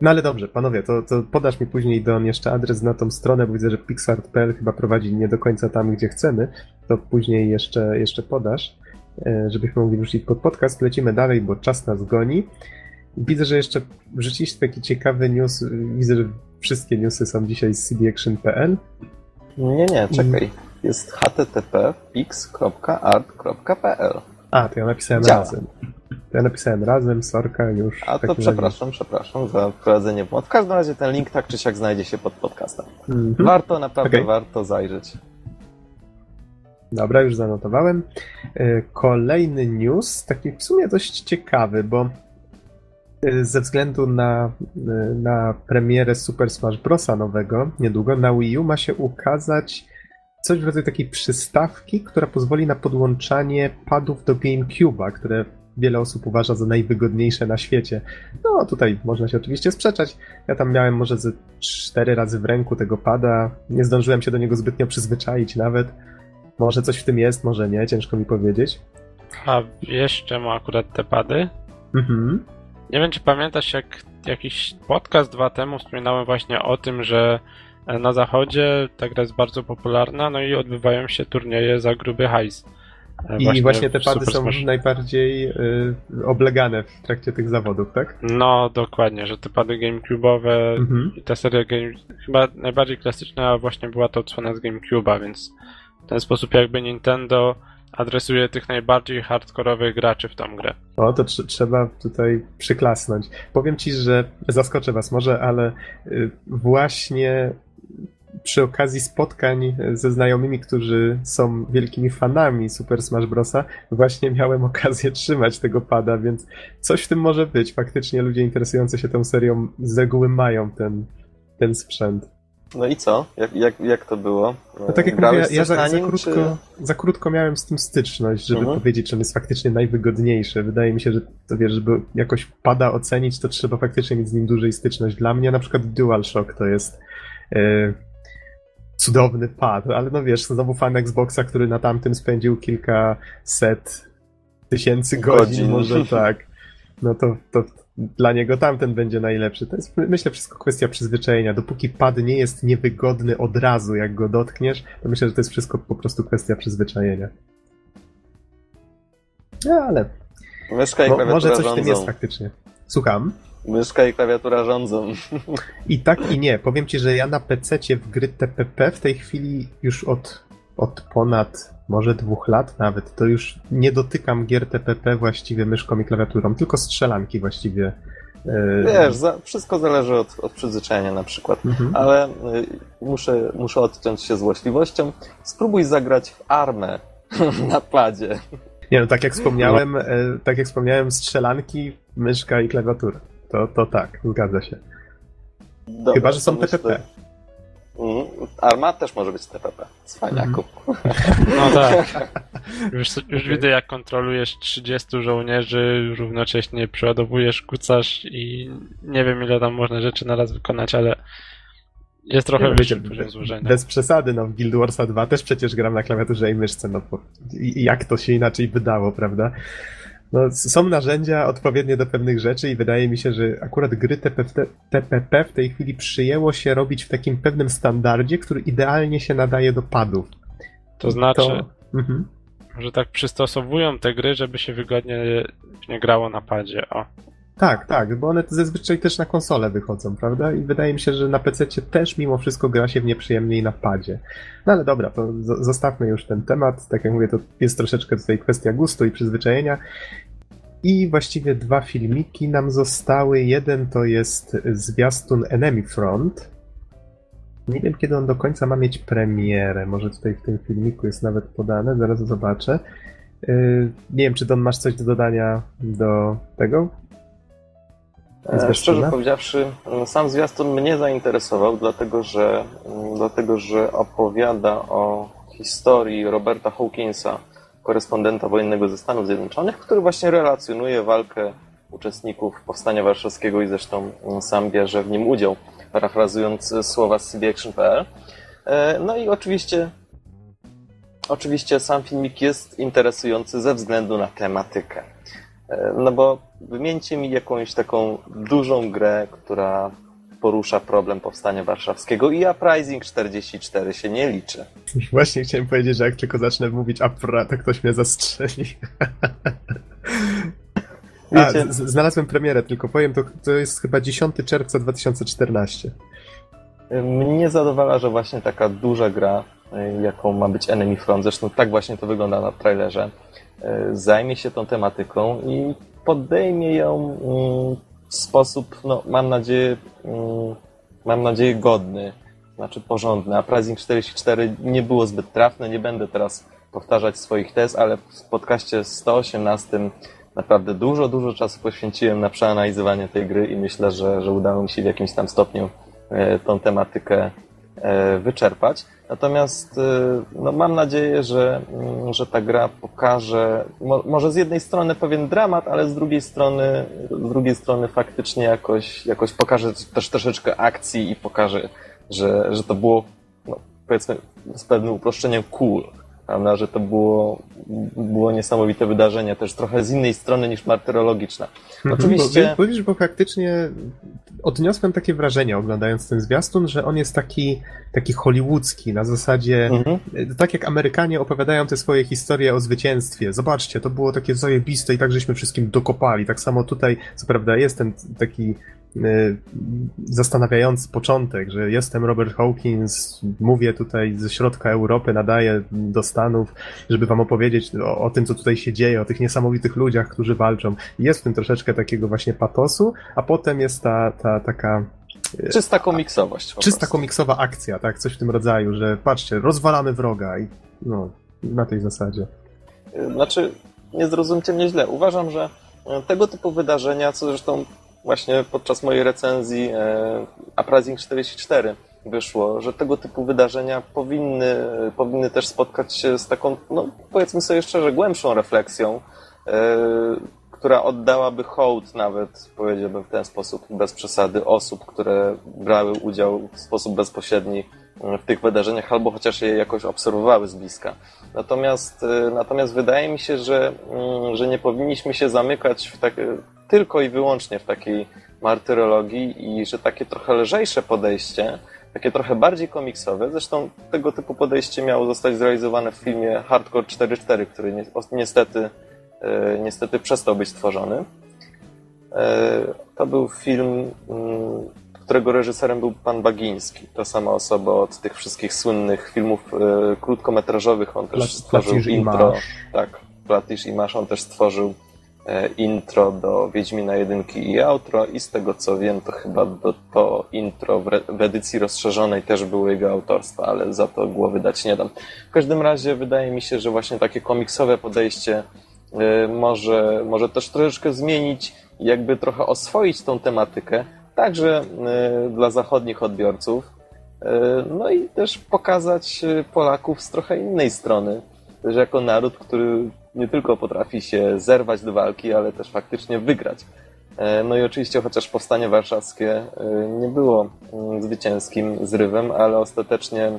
No ale dobrze, panowie, to, to podasz mi później Don jeszcze adres na tą stronę, bo widzę, że Pixart.pl chyba prowadzi nie do końca tam, gdzie chcemy. To później jeszcze, jeszcze podasz, e, żebyśmy mogli wrzucić pod podcast. Lecimy dalej, bo czas nas goni. Widzę, że jeszcze wrzuciliście taki ciekawy news. Widzę, że wszystkie newsy są dzisiaj z cdaction.pl. Nie, nie, czekaj. Jest http pix.art.pl A, to ja napisałem Działa. razem. To ja napisałem razem, sorka, już. A to przepraszam, razie. przepraszam za wprowadzenie błąd. W każdym razie ten link tak czy siak znajdzie się pod podcastem. Mm -hmm. Warto, naprawdę okay. warto zajrzeć. Dobra, już zanotowałem. E, kolejny news, taki w sumie dość ciekawy, bo ze względu na, e, na premierę Super Smash Brosa nowego, niedługo na Wii U ma się ukazać coś w rodzaju takiej przystawki, która pozwoli na podłączanie padów do GameCube'a, które wiele osób uważa za najwygodniejsze na świecie. No tutaj można się oczywiście sprzeczać. Ja tam miałem może ze cztery razy w ręku tego pada. Nie zdążyłem się do niego zbytnio przyzwyczaić nawet. Może coś w tym jest, może nie, ciężko mi powiedzieć. A wiesz czemu akurat te pady? Mhm. Nie wiem, czy pamiętasz, jak jakiś podcast dwa temu wspominałem właśnie o tym, że na zachodzie ta gra jest bardzo popularna, no i odbywają się turnieje za gruby hajs. E, I właśnie, właśnie te pady są najbardziej y, oblegane w trakcie tych zawodów, tak? No, dokładnie, że te pady GameCube'owe mhm. i ta seria Game... chyba najbardziej klasyczna właśnie była to odsłona z GameCube'a, więc w ten sposób jakby Nintendo adresuje tych najbardziej hardkorowych graczy w tą grę. O, to tr trzeba tutaj przyklasnąć. Powiem ci, że zaskoczę was może, ale y, właśnie przy okazji spotkań ze znajomymi, którzy są wielkimi fanami Super Smash Brosa, właśnie miałem okazję trzymać tego pada, więc coś w tym może być. Faktycznie ludzie interesujący się tą serią z reguły mają ten, ten sprzęt. No i co? Jak, jak, jak to było? No tak jak Grałeś mówię, ja za, za, krótko, czy... za krótko miałem z tym styczność, żeby mhm. powiedzieć, że on jest faktycznie najwygodniejszy. Wydaje mi się, że to wiesz, żeby jakoś pada ocenić, to trzeba faktycznie mieć z nim dłużej styczność. Dla mnie na przykład DualShock to jest yy, cudowny pad, ale no wiesz, znowu fan Xboxa, który na tamtym spędził kilkaset tysięcy godzin, godzin. może tak. No to, to dla niego tamten będzie najlepszy. To jest, myślę, wszystko kwestia przyzwyczajenia. Dopóki pad nie jest niewygodny od razu, jak go dotkniesz, to myślę, że to jest wszystko po prostu kwestia przyzwyczajenia. No, ale. Myszka i Mo, może coś w tym jest faktycznie. Słucham. Myszka i klawiatura rządzą. I tak i nie. Powiem ci, że ja na PC w gry TPP w tej chwili już od, od ponad może dwóch lat nawet, to już nie dotykam gier TPP właściwie myszką i klawiaturą, tylko strzelanki właściwie. E, Wiesz, za, wszystko zależy od, od przyzwyczajenia na przykład, mhm. ale y, muszę, muszę odciąć się złośliwością. Spróbuj zagrać w armę na padzie. Nie no, tak jak wspomniałem, no. tak jak wspomniałem, strzelanki, myszka i klawiatura. To, to tak, zgadza się. Dobra, Chyba, że są TPP. Mm, Arma też może być TPP. Cwaniaku. Mm. No tak. Już, już widzę, jak kontrolujesz 30 żołnierzy, równocześnie przeładowujesz, kucasz i nie wiem, ile tam można rzeczy naraz wykonać, ale jest trochę wyższy poziom złożenia. Bez przesady, no w Guild Warsa 2 też przecież gram na klawiaturze i myszce, no bo jak to się inaczej wydało, prawda? No, są narzędzia odpowiednie do pewnych rzeczy i wydaje mi się, że akurat gry TPP, TPP w tej chwili przyjęło się robić w takim pewnym standardzie, który idealnie się nadaje do padów. To znaczy, to... Mhm. że tak przystosowują te gry, żeby się wygodnie nie grało na padzie. O. Tak, tak, bo one zazwyczaj też na konsole wychodzą, prawda? I wydaje mi się, że na PC też mimo wszystko gra się w nieprzyjemniej na padzie. No ale dobra, to zostawmy już ten temat. Tak jak mówię, to jest troszeczkę tutaj kwestia gustu i przyzwyczajenia. I właściwie dwa filmiki nam zostały. Jeden to jest zwiastun Enemy Front. Nie wiem, kiedy on do końca ma mieć premierę. Może tutaj w tym filmiku jest nawet podane, zaraz zobaczę. Yy, nie wiem, czy Don masz coś do dodania do tego? E, szczerze powiedziawszy, sam zwiastun mnie zainteresował, dlatego że, dlatego że opowiada o historii Roberta Hawkinsa, korespondenta wojennego ze Stanów Zjednoczonych, który właśnie relacjonuje walkę uczestników Powstania Warszawskiego i zresztą sam bierze w nim udział, parafrazując słowa z cbaction.pl. E, no i oczywiście oczywiście sam filmik jest interesujący ze względu na tematykę. E, no bo wymieńcie mi jakąś taką dużą grę, która porusza problem powstania warszawskiego i Uprising 44 się nie liczy. Właśnie chciałem powiedzieć, że jak tylko zacznę mówić Upra, to ktoś mnie zastrzeli. A, znalazłem premierę, tylko powiem, to, to jest chyba 10 czerwca 2014. Mnie zadowala, że właśnie taka duża gra, y, jaką ma być Enemy Front, zresztą tak właśnie to wygląda na trailerze, y, zajmie się tą tematyką i podejmie ją w sposób, no, mam nadzieję, mam nadzieję godny, znaczy porządny. A Pricing 44 nie było zbyt trafne, nie będę teraz powtarzać swoich tez, ale w podcaście 118 naprawdę dużo, dużo czasu poświęciłem na przeanalizowanie tej gry i myślę, że, że udało mi się w jakimś tam stopniu e, tą tematykę e, wyczerpać. Natomiast e, no, mam nadzieję, że, mm, że ta gra pokaże, może z jednej strony pewien dramat, ale z drugiej strony, z drugiej strony faktycznie jakoś, jakoś pokaże też troszeczkę akcji i pokaże, że, że to było, no, powiedzmy, z pewnym uproszczeniem cool prawda, że to było, było niesamowite wydarzenie, też trochę z innej strony niż martyrologiczna. Mhm. Oczywiście... Bo, bo faktycznie odniosłem takie wrażenie oglądając ten zwiastun, że on jest taki, taki hollywoodzki, na zasadzie mhm. tak jak Amerykanie opowiadają te swoje historie o zwycięstwie. Zobaczcie, to było takie zajebiste i tak żeśmy wszystkim dokopali. Tak samo tutaj, co prawda jest ten taki zastanawiający początek, że jestem Robert Hawkins, mówię tutaj ze środka Europy, nadaję do Stanów, żeby wam opowiedzieć o, o, tym, co tutaj się dzieje, o tych niesamowitych ludziach, którzy walczą. Jest w tym troszeczkę takiego właśnie patosu, a potem jest ta, ta taka y, Czysta komiksowość. Czysta prostu. komiksowa akcja, tak? Coś w tym rodzaju, że patrzcie, rozwalamy wroga i no, na tej zasadzie. Znaczy, nie zrozumcie mnie źle. Uważam, że tego typu wydarzenia, co zresztą właśnie podczas mojej recenzji e, Uprising 44 wyszło, że tego typu wydarzenia powinny, powinny też spotkać się z taką, no powiedzmy sobie szczerze, głębszą refleksją, e, która oddałaby hołd nawet, powiedziałbym w ten sposób, bez przesady, osób, które brały udział w sposób bezpośredni w tych wydarzeniach, albo chociaż je jakoś obserwowały z bliska. Natomiast, e, natomiast wydaje mi się, że, mm, że nie powinniśmy się zamykać w takie, tylko i wyłącznie w takiej martyrologii i że takie trochę lżejsze podejście, takie trochę bardziej komiksowe, zresztą tego typu podejście miało zostać zrealizowane w filmie Hardcore 4.4, który niestety, e, niestety przestał być stworzony. E, to był film, mm, którego reżyserem był pan Bagiński, ta sama osoba od tych wszystkich słynnych filmów e, krótkometrażowych. On też stworzył intro. Tak, Platisz i Masz. On też stworzył E, intro do Wiedźmina jedynki i outro i z tego co wiem, to chyba do, to intro w, re, w edycji rozszerzonej też było jego autorstwa, ale za to głowy dać nie dam. W każdym razie wydaje mi się, że właśnie takie komiksowe podejście y, może, może też troszeczkę zmienić jakby trochę oswoić tą tematykę, także y, dla zachodnich odbiorców, y, no i też pokazać Polaków z trochę innej strony, że jako naród, który nie tylko potrafi się zerwać do walki, ale też faktycznie wygrać. E, no i oczywiście, chociaż powstanie warszawskie e, nie było mm, zwycięskim zrywem, ale ostatecznie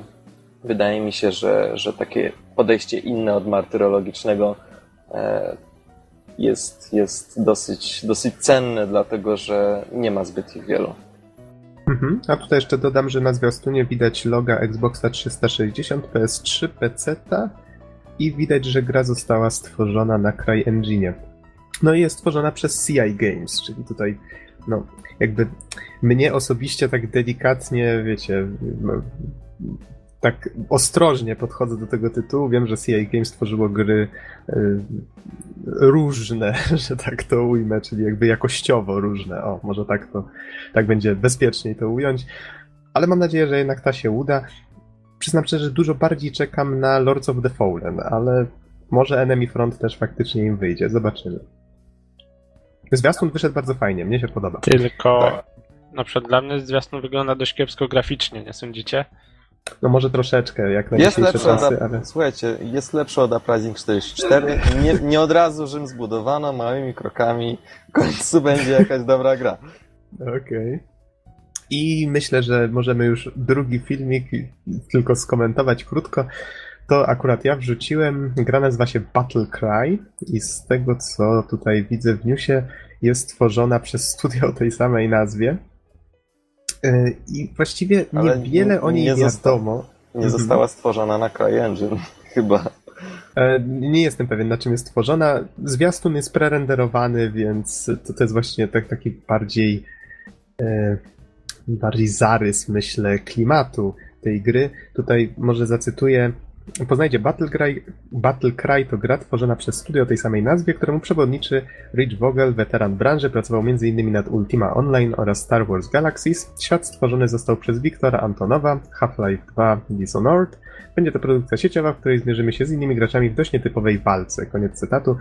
wydaje mi się, że, że takie podejście inne od martyrologicznego e, jest, jest dosyć, dosyć cenne, dlatego że nie ma zbyt ich wielu. Mhm. A tutaj jeszcze dodam, że na zwiastunie widać loga Xboxa 360, PS3, PC i widać, że gra została stworzona na CryEngine. No i jest stworzona przez CI Games, czyli tutaj, no, jakby mnie osobiście tak delikatnie, wiecie, tak ostrożnie podchodzę do tego tytułu. Wiem, że CI Games stworzyło gry y, różne, że tak to ujmę, czyli jakby jakościowo różne. O, może tak to, tak będzie bezpieczniej to ująć. Ale mam nadzieję, że jednak ta się uda przyznam szczerze, że dużo bardziej czekam na Lords of the Fallen, ale może Enemy Front też faktycznie im wyjdzie. Zobaczymy. Zwiastun wyszedł bardzo fajnie, mnie się podoba. Tylko tak. na przykład dla mnie zwiastun wygląda dość kiepsko graficznie, nie sądzicie? No może troszeczkę, jak na jest lepszy czasy, od, ale... Słuchajcie, jest lepszy od Uprising 44. Nie, nie od razu Rzym zbudowano, małymi krokami. W końcu będzie jakaś dobra gra. Okej. Okay. I myślę, że możemy już drugi filmik tylko skomentować krótko. to akurat ja wrzuciłem. Gra nazywa się Battle Cry i z tego co tutaj widzę w newsie jest stworzona przez studio o tej samej nazwie. Y, I właściwie niewiele nie, o niej nie wiadomo. Nie mhm. została stworzona na CryEngine, chyba. E, nie jestem pewien, na czym jest stworzona. Zwiastun jest prerenderowany, więc to, to jest właśnie tak, taki bardziej e, bardziej zarys, myślę, klimatu tej gry. Tutaj może zacytuję Poznajcie Battle Cry, Battle Cry to gra tworzona przez studio o tej samej nazwie, któremu przewodniczy Rich Vogel, weteran branży, pracował m.in. nad Ultima Online oraz Star Wars Galaxies. Świat stworzony został przez Wiktora Antonowa, Half-Life 2 Dishonored. Będzie to produkcja sieciowa, w której zmierzymy się z innymi graczami w dość nietypowej walce. Koniec cytatu.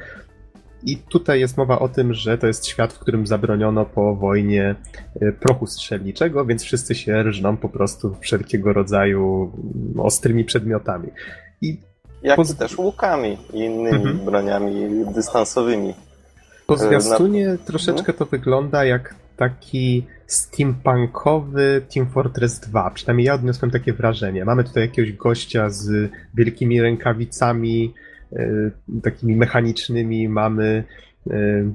I tutaj jest mowa o tym, że to jest świat, w którym zabroniono po wojnie e, prochu strzelniczego, więc wszyscy się rżną po prostu wszelkiego rodzaju mm, ostrymi przedmiotami. I Jak poz... też łukami i innymi mhm. broniami dystansowymi. Po e, zwiastunie Na... troszeczkę to wygląda jak taki steampunkowy Team Fortress 2. Przynajmniej ja odniosłem takie wrażenie. Mamy tutaj jakiegoś gościa z wielkimi rękawicami, takimi mechanicznymi, mamy e,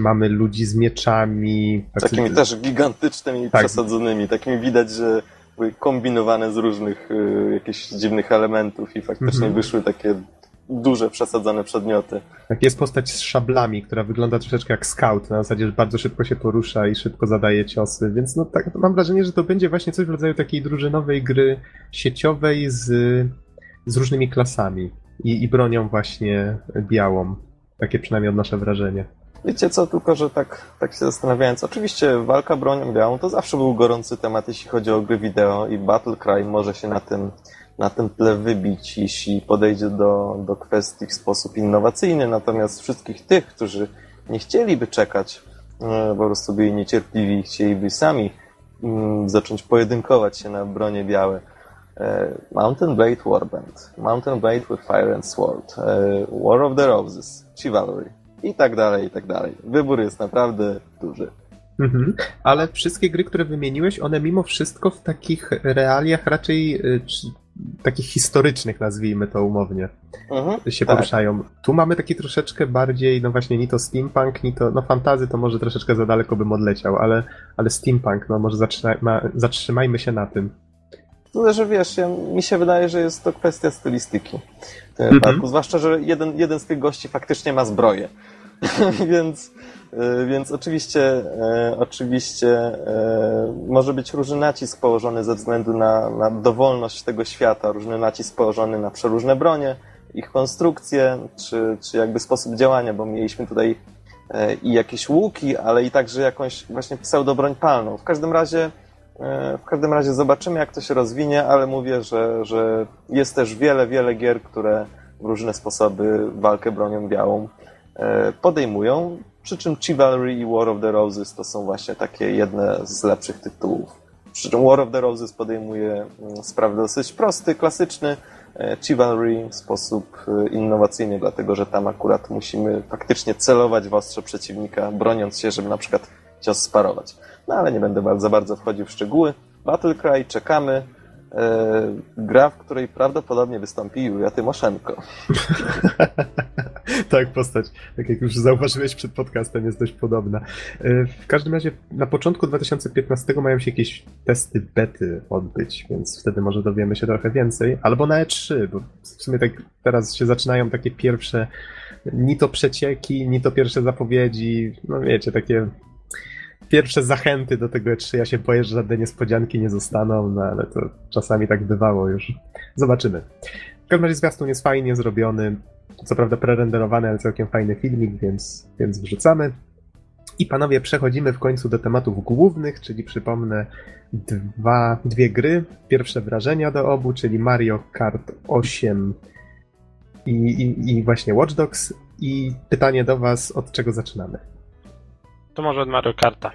mamy ludzi z mieczami. Takimi też gigantycznymi, tak. przesadzonymi, takimi widać, że były kombinowane z różnych y, jakichś dziwnych elementów i faktycznie mm -hmm. wyszły takie duże, przesadzone przedmioty. Tak, jest postać z szablami, która wygląda troszeczkę jak scout, na zasadzie, że bardzo szybko się porusza i szybko zadaje ciosy, więc no tak, mam wrażenie, że to będzie właśnie coś w rodzaju takiej drużynowej gry sieciowej z, z różnymi klasami i, i bronią właśnie białą. Takie przynajmniej odnoszę wrażenie. Wiecie co, tylko że tak, tak się zastanawiając, oczywiście walka bronią białą to zawsze był gorący temat, jeśli chodzi o gry wideo i Battle Cry może się na tym, na tym tle wybić, jeśli podejdzie do, do kwestii w sposób innowacyjny, natomiast wszystkich tych, którzy nie chcieliby czekać, e, po prostu byli niecierpliwi, chcieliby sami mm, zacząć pojedynkować się na bronie białe, Mountain Blade Warband, Mountain Blade with Fire and Sword, e, War of the Roses, Chivalry i tak dalej, i tak dalej. Wybór jest naprawdę duży. Mhm. Ale wszystkie gry, które wymieniłeś, one mimo wszystko w takich realiach raczej e, czy, takich historycznych, nazwijmy to umownie, mhm, się tak. poruszają. Tu mamy taki troszeczkę bardziej, no właśnie, ni to steampunk, ni to, no fantazy to może troszeczkę za daleko bym odleciał, ale, ale steampunk, no może zatrzymajmy się na tym. Tyle, że wiesz, ja, mi się wydaje, że jest to kwestia stylistyki mm Zwłaszcza, że jeden, jeden z tych gości faktycznie ma zbroję. więc, e, więc oczywiście, e, oczywiście może być różny nacisk położony ze względu na, na dowolność tego świata, różny nacisk położony na przeróżne bronie, ich konstrukcję, czy, czy jakby sposób działania, bo mieliśmy tutaj i jakieś łuki, ale i także jakąś właśnie pseudobroń palną. W każdym razie w każdym razie zobaczymy, jak to się rozwinie, ale mówię, że, że jest też wiele, wiele gier, które w różne sposoby walkę bronią białą e, podejmują. Przy czym Chivalry i War of the Roses to są właśnie takie jedne z lepszych tytułów. Przy czym War of the Roses podejmuje mm, sprawy dosyć prosty, klasyczny, e, Chivalry w sposób innowacyjny, dlatego że tam akurat musimy faktycznie celować w ostrze przeciwnika, broniąc się, żeby na przykład cios sparować. No ale nie będę za bardzo wchodził w szczegóły. Battlecry, czekamy. E, gra, w której prawdopodobnie wystąpi Julia Tymoszenko. tak, postać, tak jak już zauważyłeś przed podcastem, jest dość podobna. E, w każdym razie na początku 2015 mają się jakieś testy bety odbyć, więc wtedy może dowiemy się trochę więcej. Albo na E3, bo w sumie tak teraz się zaczynają takie pierwsze ni to przecieki, ni to pierwsze zapowiedzi, no wiecie, takie pierwsze zachęty do tego E3. Ja się boję, że żadne niespodzianki nie zostaną, no ale to czasami tak bywało już. Zobaczymy. W każdym razie zwiastun jest fajnie zrobiony. Co prawda prerenderowany, ale całkiem fajny filmik, więc, więc wrzucamy. I panowie, przechodzimy w końcu do tematów głównych, czyli przypomnę dwa, dwie gry. Pierwsze wrażenia do obu, czyli Mario Kart 8 i, i, i właśnie Watch Dogs. I pytanie do Was, od czego zaczynamy? To może od Mario Karta.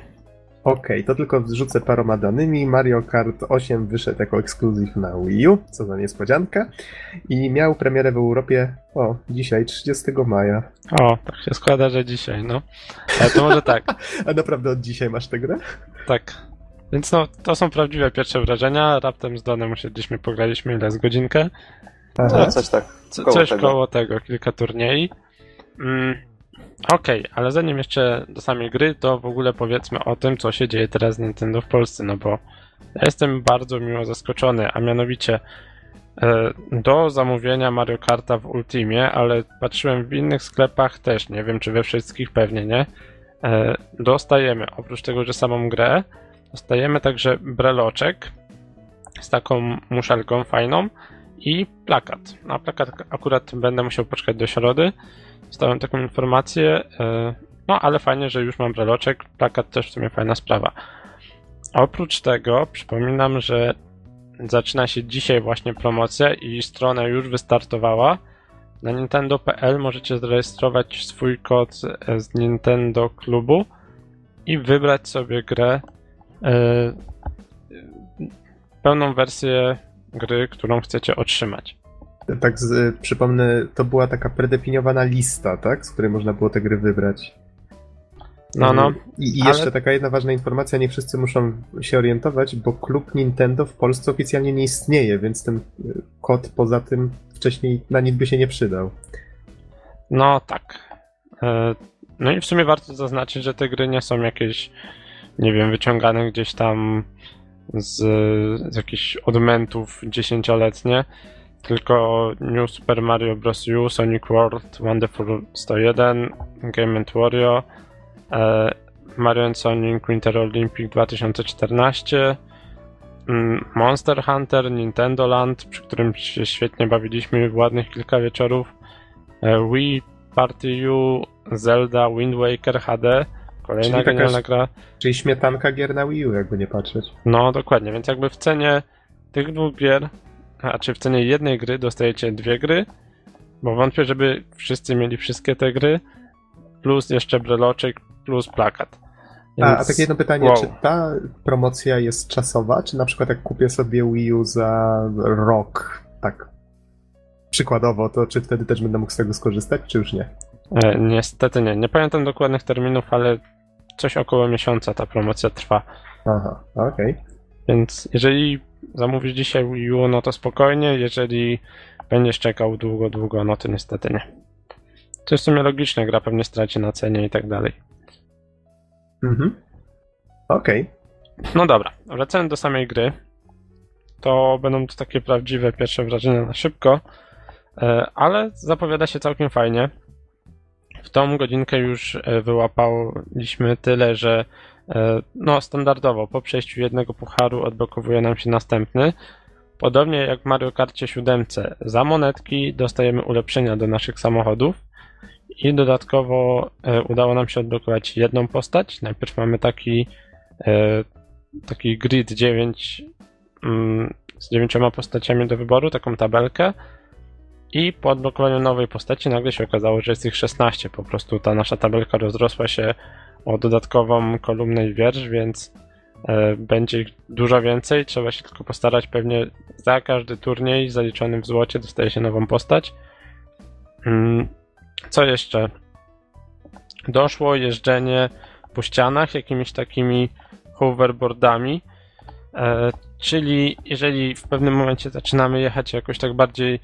Okej, okay, to tylko wrzucę paroma danymi. Mario Kart 8 wyszedł jako ekskluzyw na Wii U, co za niespodzianka. I miał premierę w Europie, o, dzisiaj, 30 maja. O, tak się składa, że dzisiaj, no. Ale to może tak. A naprawdę od dzisiaj masz tę grę? Tak. Więc no, to są prawdziwe pierwsze wrażenia. Raptem z Danem usiedliśmy, pograliśmy ile z godzinkę. No, coś tak. Koło coś tego. koło tego, kilka turniej. Mm, Okej, okay, ale zanim jeszcze do samej gry, to w ogóle powiedzmy o tym, co się dzieje teraz z Nintendo w Polsce, no bo ja jestem bardzo miło zaskoczony, a mianowicie e, do zamówienia Mario Karta w Ultimie, ale patrzyłem w innych sklepach też, nie wiem czy we wszystkich, pewnie nie, e, dostajemy, oprócz tego, że samą grę, dostajemy także breloczek z taką muszelką fajną i plakat. Na plakat akurat będę musiał poczekać do środy, Dostałem taką informację, e, no ale fajnie, że już mam breloczek, plakat też w sumie fajna sprawa. Oprócz tego przypominam, że zaczyna się dzisiaj właśnie promocja i strona już wystartowała. Na Nintendo.pl możecie zarejestrować swój kod z Nintendo Klubu i wybrać sobie grę, yy, pełną wersję gry, którą chcecie otrzymać tak z, przypomnę, to była taka predefiniowana lista, tak? Z której można było te gry wybrać. No, no. I, i jeszcze ale... taka jedna ważna informacja, nie wszyscy muszą się orientować, bo klub Nintendo w Polsce oficjalnie nie istnieje, więc ten y, kod poza tym wcześniej na nic by się nie przydał. No tak. E, no i w sumie warto zaznaczyć, że te gry nie są jakieś, nie wiem, wyciągane gdzieś tam z, z jakichś odmentów dziesięcioletnie tylko New Super Mario Bros. U, Sonic World, Wonderful 101, Game Wario, e, Mario Sonic Winter Olympic 2014, mm, Monster Hunter, Nintendo Land, przy którym się świetnie bawiliśmy w ładnych kilka wieczorów, e, Wii, Party U, Zelda, Wind Waker HD, kolejna czyli genialna gra. Czyli śmietanka gier na Wii U, jakby nie patrzeć. No, dokładnie, więc jakby w cenie tych dwóch gier a czy w cenie jednej gry dostajecie dwie gry? Bo wątpię, żeby wszyscy mieli wszystkie te gry, plus jeszcze breloczek, plus plakat. Więc... A, a takie jedno pytanie, wow. czy ta promocja jest czasowa, czy na przykład jak kupię sobie Wii U za rok, tak przykładowo, to czy wtedy też będę mógł z tego skorzystać, czy już nie? E, niestety nie. Nie pamiętam dokładnych terminów, ale coś około miesiąca ta promocja trwa. Aha, okej. Okay. Więc jeżeli zamówisz dzisiaj Wii U, no to spokojnie, jeżeli będziesz czekał długo, długo, no to niestety nie. To jest w sumie logiczne, gra pewnie straci na cenie i tak dalej. Mhm. Okej. Okay. No dobra, wracając do samej gry, to będą to takie prawdziwe pierwsze wrażenia na szybko, e, ale zapowiada się całkiem fajnie. W tą godzinkę już e, wyłapaliśmy tyle, że no, standardowo po przejściu jednego pucharu odblokowuje nam się następny. Podobnie jak w Mario Karcie 7 za monetki dostajemy ulepszenia do naszych samochodów i dodatkowo e, udało nam się odblokować jedną postać. Najpierw mamy taki, e, taki grid 9 mm, z dziewięcioma postaciami do wyboru, taką tabelkę. I po odblokowaniu nowej postaci nagle się okazało, że jest ich 16. Po prostu ta nasza tabelka rozrosła się o dodatkową kolumnę i wiersz, więc e, będzie ich dużo więcej. Trzeba się tylko postarać. Pewnie za każdy turniej zaliczony w złocie dostaje się nową postać. Mm, co jeszcze? Doszło jeżdżenie po ścianach jakimiś takimi hoverboardami. E, czyli jeżeli w pewnym momencie zaczynamy jechać jakoś tak bardziej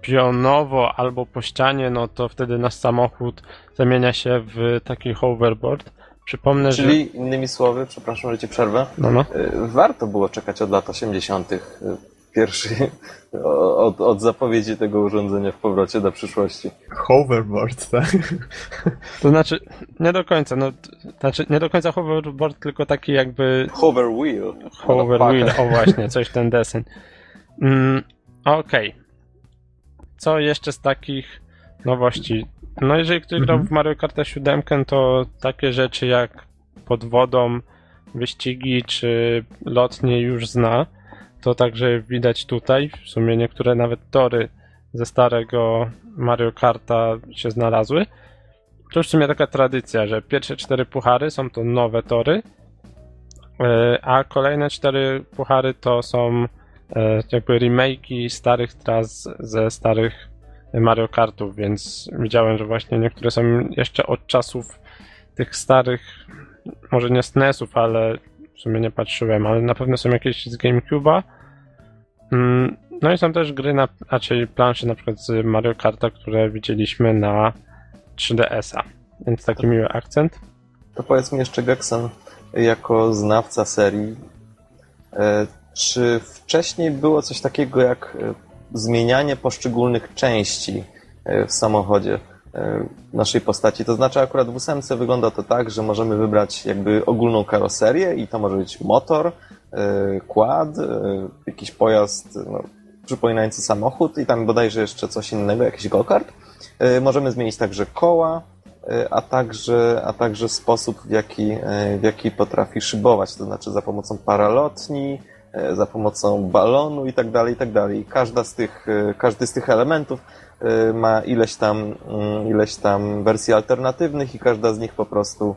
pionowo albo po ścianie, no to wtedy nasz samochód zamienia się w taki hoverboard. Przypomnę, Czyli że... innymi słowy, przepraszam, że ci przerwę, no, no. Y, warto było czekać od lat 80. Y, pierwszy od, od zapowiedzi tego urządzenia w powrocie do przyszłości. Hoverboard, tak? To znaczy, nie do końca, no, znaczy nie do końca hoverboard, tylko taki jakby... Hover wheel. Hover wheel, o właśnie, coś ten deseń. Mm, Okej. Okay. Co jeszcze z takich nowości? No jeżeli ktoś grał mhm. w Mario Kart 7, to takie rzeczy jak pod wodą, wyścigi czy lotnie już zna. To także widać tutaj. W sumie niektóre nawet tory ze starego Mario Karta się znalazły. To już w sumie taka tradycja, że pierwsze cztery puchary są to nowe tory, e, a kolejne cztery puchary to są jakby remake'i starych tras ze starych Mario Kartów, więc widziałem, że właśnie niektóre są jeszcze od czasów tych starych, może nie SNESów, ale w sumie nie patrzyłem, ale na pewno są jakieś z GameCube'a. Mm, No i są też gry na, raczej planszy na przykład z Mario Karta, które widzieliśmy na 3DS-a. Więc taki miły akcent. To powiedz mi jeszcze, Geksen, jako znawca serii, e, czy wcześniej było coś takiego jak e, zmienianie poszczególnych części e, w samochodzie naszej postaci? To znaczy akurat w ósemce wygląda to tak, że możemy wybrać jakby ogólną karoserię i to może być motor, kład, jakiś pojazd no, przypominający samochód i tam bodajże jeszcze coś innego, jakiś go-kart. Możemy zmienić także koła, a także, a także sposób, w jaki, w jaki potrafi szybować, to znaczy za pomocą paralotni, E, za pomocą balonu i tak dalej, i tak dalej. Każda z tych, e, każdy z tych elementów e, ma ileś tam, mm, ileś tam wersji alternatywnych i każda z nich po prostu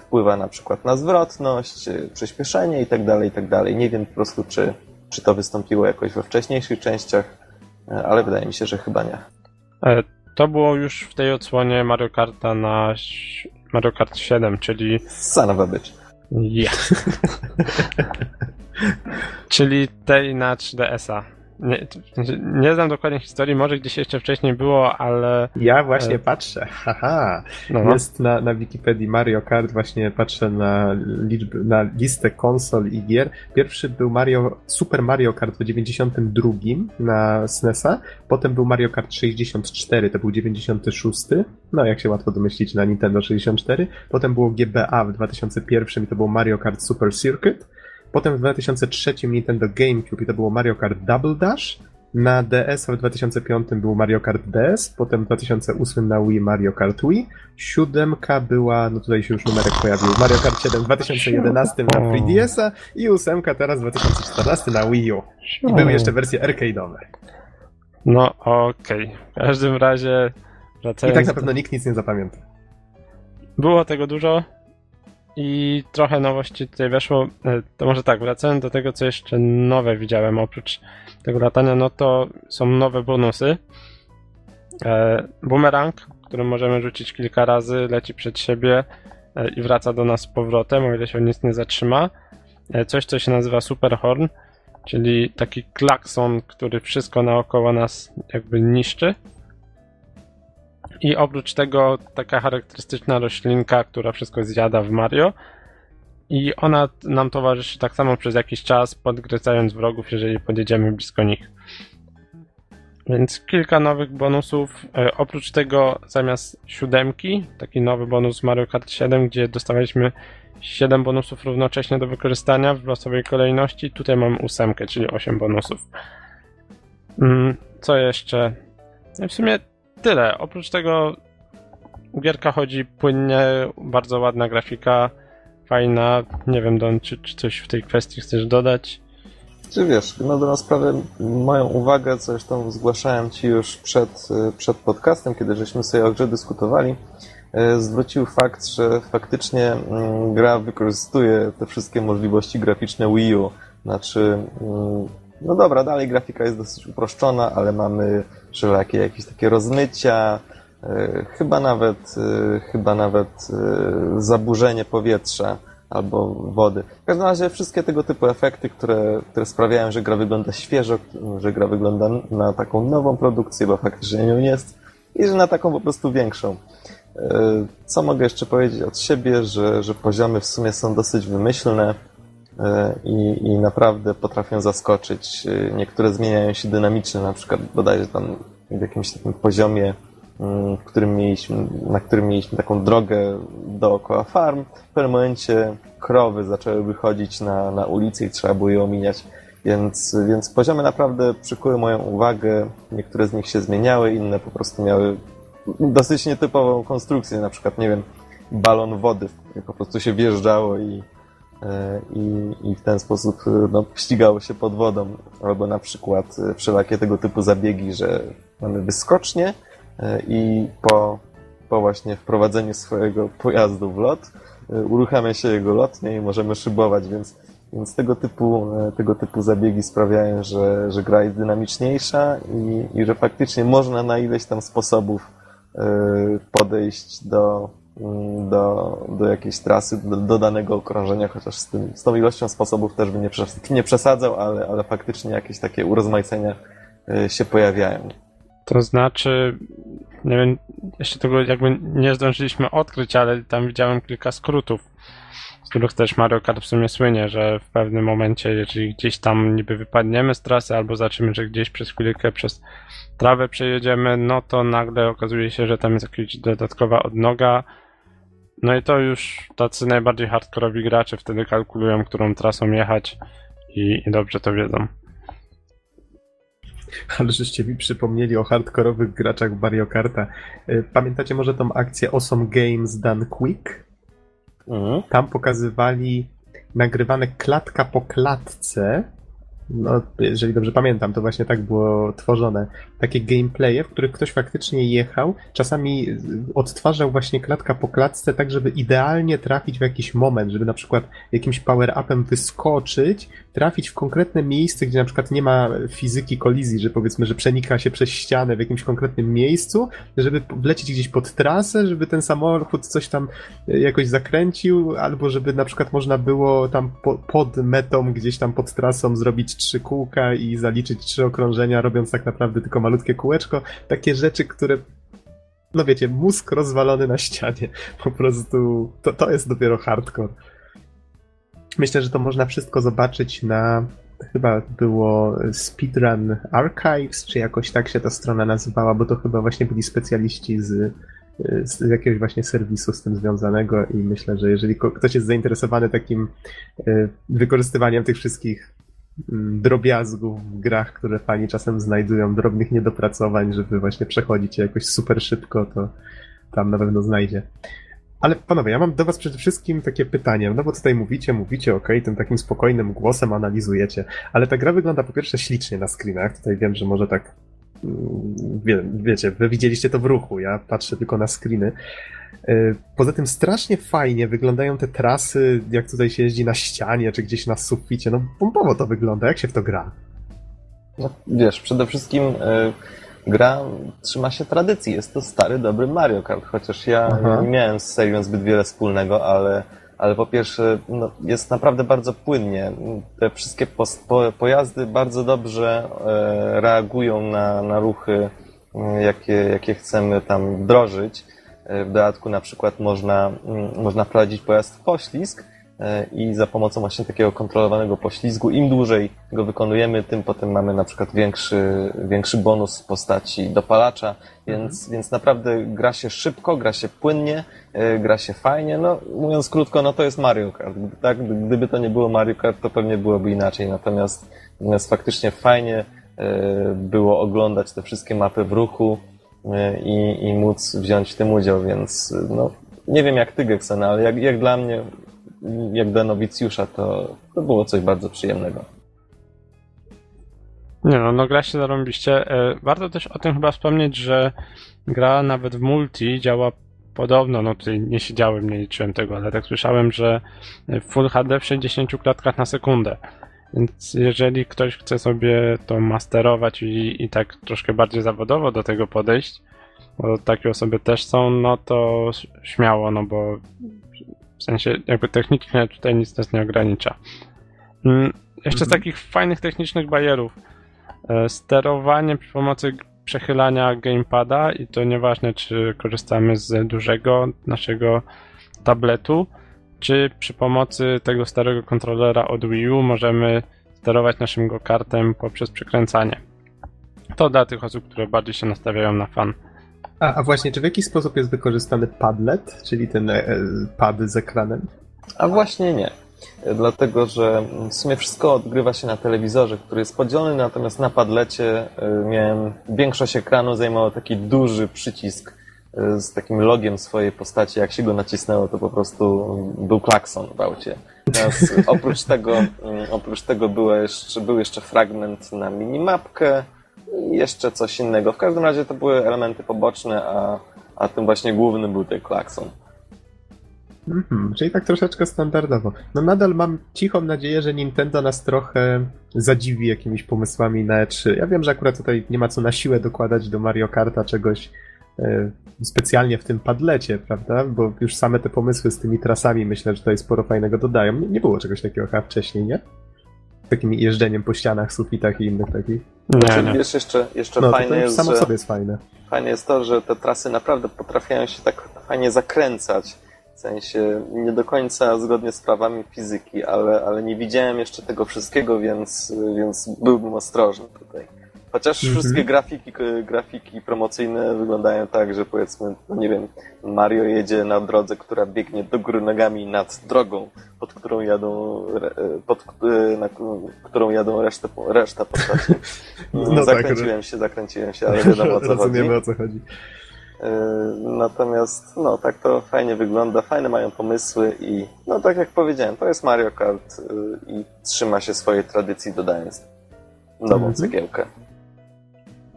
wpływa na przykład na zwrotność, przyspieszenie i tak dalej, i tak dalej. Nie wiem po prostu, czy, czy to wystąpiło jakoś we wcześniejszych częściach, ale wydaje mi się, że chyba nie. To było już w tej odsłonie Mario Karta na Mario Kart 7, czyli... Son of a bitch. Yeah. Czyli tej na 3DS-a. Nie, nie znam dokładnie historii, może gdzieś jeszcze wcześniej było, ale. Ja właśnie patrzę. Haha. No, no. Jest na, na Wikipedii Mario Kart, właśnie patrzę na, liczby, na listę konsol i gier. Pierwszy był Mario, Super Mario Kart w 92 na SNES-a, potem był Mario Kart 64, to był 96. No, jak się łatwo domyślić, na Nintendo 64. Potem było GBA w 2001 i to był Mario Kart Super Circuit. Potem w 2003 Nintendo GameCube i to było Mario Kart Double Dash. Na DS w 2005 był Mario Kart DS, potem w 2008 na Wii Mario Kart Wii. Siódemka była, no tutaj się już numerek pojawił, Mario Kart 7 w 2011 na 3DS-a i ósemka teraz w 2014 na Wii U. I były jeszcze wersje arcade'owe. No okej, okay. w każdym razie wracając... I tak na pewno nikt nic nie zapamięta. Było tego dużo, i trochę nowości tutaj weszło. E, to może tak, wracając do tego, co jeszcze nowe widziałem oprócz tego latania, no to są nowe bonusy. E, boomerang, który możemy rzucić kilka razy, leci przed siebie e, i wraca do nas z powrotem, o ile się nic nie zatrzyma. Coś, co się nazywa Superhorn, czyli taki klakson, który wszystko naokoło nas jakby niszczy. I oprócz tego taka charakterystyczna roślinka, która wszystko zjada w Mario. I ona nam towarzyszy tak samo przez jakiś czas, podgryzając wrogów, jeżeli podjedziemy blisko nich. Więc kilka nowych bonusów. E, oprócz tego zamiast siódemki, taki nowy bonus Mario Kart 7, gdzie dostawaliśmy 7 bonusów równocześnie do wykorzystania w losowej kolejności. Tutaj mam ósemkę, czyli 8 bonusów. Mm, co jeszcze? No w sumie tyle. Oprócz tego gierka chodzi płynnie, bardzo ładna grafika, fajna. Nie wiem, Don, czy, czy coś w tej kwestii chcesz dodać? Czy wiesz, no do sprawę moją uwagę, co zresztą zgłaszałem Ci już przed, przed podcastem, kiedy żeśmy sobie o grze dyskutowali, e, zwrócił fakt, że faktycznie mm, gra wykorzystuje te wszystkie możliwości graficzne Wii U. Znaczy, mm, no dobra, dalej grafika jest dosyć uproszczona, ale mamy wszelakie jakieś takie rozmycia, e, chyba nawet, e, chyba nawet e, zaburzenie powietrza albo wody. W każdym razie wszystkie tego typu efekty, które, które sprawiają, że gra wygląda świeżo, że gra wygląda na taką nową produkcję, bo faktycznie nią jest, i że na taką po prostu większą. Co mogę jeszcze powiedzieć od siebie, że, że poziomy w sumie są dosyć wymyślne. E, i, i naprawdę potrafią zaskoczyć. E, niektóre zmieniają się dynamicznie, na przykład bodajże tam w jakimś takim poziomie, mm, w którym mieliśmy, na którym mieliśmy taką drogę dookoła farm. W pewnym momencie krowy zaczęły wychodzić na, na ulicę i trzeba było je omijać. Więc, więc poziomy naprawdę przykuły moją uwagę. Niektóre z nich się zmieniały, inne po prostu miały dosyć nietypową konstrukcję, na przykład, nie wiem, balon wody, w po prostu się wjeżdżało i, i, i w ten sposób e, no, ścigało się pod wodą. Albo na przykład e, wszelakie tego typu zabiegi, że mamy wyskocznie i po, po właśnie wprowadzeniu swojego pojazdu w lot uruchamia się jego lotnie i możemy szybować, więc, więc tego, typu, tego typu zabiegi sprawiają, że, że gra jest dynamiczniejsza i, i że faktycznie można na ileś tam sposobów podejść do, do, do jakiejś trasy, do, do danego okrążenia, chociaż z, tym, z tą ilością sposobów też bym nie, nie przesadzał, ale, ale faktycznie jakieś takie urozmaicenia się pojawiają. To znaczy, nie wiem, jeszcze tego jakby nie zdążyliśmy odkryć, ale tam widziałem kilka skrótów, z których też Mario Kart w sumie słynie, że w pewnym momencie, jeżeli gdzieś tam niby wypadniemy z trasy albo zobaczymy, że gdzieś przez chwilkę przez trawę przejedziemy, no to nagle okazuje się, że tam jest jakaś dodatkowa odnoga. No i to już tacy najbardziej hardkorowi gracze wtedy kalkulują, którą trasą jechać i, i dobrze to wiedzą. Ale żeście mi przypomnieli o hardkorowych graczach Mario Karta. Y, pamiętacie może tą akcję Awesome Games Done Quick? Mhm. Tam pokazywali nagrywane klatka po klatce no, jeżeli dobrze pamiętam, to właśnie tak było tworzone. Takie gameplaye, w których ktoś faktycznie jechał, czasami odtwarzał właśnie klatka po klatce, tak żeby idealnie trafić w jakiś moment, żeby na przykład jakimś power-upem wyskoczyć, trafić w konkretne miejsce, gdzie na przykład nie ma fizyki kolizji, że powiedzmy, że przenika się przez ścianę w jakimś konkretnym miejscu, żeby wlecieć gdzieś pod trasę, żeby ten samochód coś tam e, jakoś zakręcił, albo żeby na przykład można było tam po, pod metą, gdzieś tam pod trasą zrobić trzy kółka i zaliczyć trzy okrążenia, robiąc tak naprawdę tylko malutkie kółeczko. Takie rzeczy, które no wiecie, mózg rozwalony na ścianie. Po prostu to, to jest dopiero hardcore. Myślę, że to można wszystko zobaczyć na chyba było Speedrun Archives, czy jakoś tak się ta strona nazywała, bo to chyba właśnie byli specjaliści z, z jakiegoś właśnie serwisu z tym związanego i myślę, że jeżeli ktoś jest zainteresowany takim e, wykorzystywaniem tych wszystkich drobiazgów w grach, które fani czasem znajdują, drobnych niedopracowań, żeby właśnie przechodzić je jakoś super szybko, to tam na pewno znajdzie. Ale panowie, ja mam do was przede wszystkim takie pytanie, no bo tutaj mówicie, mówicie, ok, tym takim spokojnym głosem analizujecie, ale ta gra wygląda po pierwsze ślicznie na screenach, tutaj wiem, że może tak, wie, wiecie, wy widzieliście to w ruchu, ja patrzę tylko na screeny. E, poza tym strasznie fajnie wyglądają te trasy, jak tutaj się jeździ na ścianie, czy gdzieś na suficie, no pompowo to wygląda, jak się w to gra? No, wiesz, przede wszystkim... Yy gra trzyma się tradycji. Jest to stary, dobry Mario Kart, chociaż ja Aha. nie miałem z serią zbyt wiele wspólnego, ale, ale po pierwsze no, jest naprawdę bardzo płynnie. Te wszystkie po, po, pojazdy bardzo dobrze e, reagują na, na ruchy, e, jakie, jakie chcemy tam wdrożyć. E, w dodatku na przykład można, można wprowadzić pojazd w poślizg, i za pomocą właśnie takiego kontrolowanego poślizgu, im dłużej go wykonujemy, tym potem mamy na przykład większy, większy bonus w postaci dopalacza, więc, mhm. więc naprawdę gra się szybko, gra się płynnie, e, gra się fajnie, no mówiąc krótko, no to jest Mario Kart, tak? Gdyby to nie było Mario Kart, to pewnie byłoby inaczej, natomiast, natomiast faktycznie fajnie e, było oglądać te wszystkie mapy w ruchu i, i móc wziąć w tym udział, więc no, nie wiem jak ty, Geksen, ale jak, jak dla mnie jak dla nowicjusza, to, to było coś bardzo przyjemnego. Nie no, no gra się zarąbiście. E, warto też o tym chyba wspomnieć, że gra nawet w multi działa podobno, no tutaj nie siedziałem, nie liczyłem tego, ale tak słyszałem, że Full HD w 60 klatkach na sekundę. Więc jeżeli ktoś chce sobie to masterować i, i tak troszkę bardziej zawodowo do tego podejść, bo takie osoby też są, no to śmiało, no bo w sensie jakby technicznie tutaj nic nas nie ogranicza. Mm, jeszcze z mhm. takich fajnych technicznych barierów. E, sterowanie przy pomocy przechylania gamepada i to nieważne czy korzystamy z dużego naszego tabletu, czy przy pomocy tego starego kontrolera od Wii U możemy sterować naszym go-kartem poprzez przekręcanie. To dla tych osób, które bardziej się nastawiają na fan. A, a właśnie, czy w jaki sposób jest wykorzystany Padlet, czyli ten e, pad z ekranem? A właśnie nie. Dlatego, że w sumie wszystko odgrywa się na telewizorze, który jest podzielony, natomiast na padlecie e, miałem większość ekranu zajmował taki duży przycisk e, z takim logiem swojej postaci. Jak się go nacisnęło, to po prostu był klakson w aucie. Teraz, oprócz tego, mm, oprócz tego był jeszcze, był jeszcze fragment na minimapkę, i jeszcze coś innego. W każdym razie to były elementy poboczne, a, a tym właśnie głównym był ten klakson. Mhm, czyli tak troszeczkę standardowo. No nadal mam cichą nadzieję, że Nintendo nas trochę zadziwi jakimiś pomysłami na E3. Ja wiem, że akurat tutaj nie ma co na siłę dokładać do Mario Karta czegoś e, specjalnie w tym padlecie, prawda? Bo już same te pomysły z tymi trasami myślę, że tutaj sporo fajnego dodają. Nie, nie było czegoś takiego chyba wcześniej, nie? Takim jeżdżeniem po ścianach, sufitach i innych takich. Nie, znaczy, nie. Wiesz, jeszcze, jeszcze no, fajne jest, samo że, sobie jest fajne. Fajne jest to, że te trasy naprawdę potrafią się tak fajnie zakręcać. W sensie nie do końca zgodnie z prawami fizyki, ale, ale nie widziałem jeszcze tego wszystkiego, więc, więc byłbym ostrożny tutaj. Chociaż mm -hmm. wszystkie grafiki, grafiki promocyjne wyglądają tak, że powiedzmy, no nie wiem, Mario jedzie na drodze, która biegnie do góry nogami nad drogą, pod którą jadą, pod na którą jadą resztę, reszta postaci. No, no zakręciłem tak, się, zakręciłem się, ale wiadomo o co chodzi. o co chodzi. E, natomiast, no, tak to fajnie wygląda, fajne mają pomysły i, no, tak jak powiedziałem, to jest Mario Kart e, i trzyma się swojej tradycji, dodając nową mm -hmm. cegiełkę.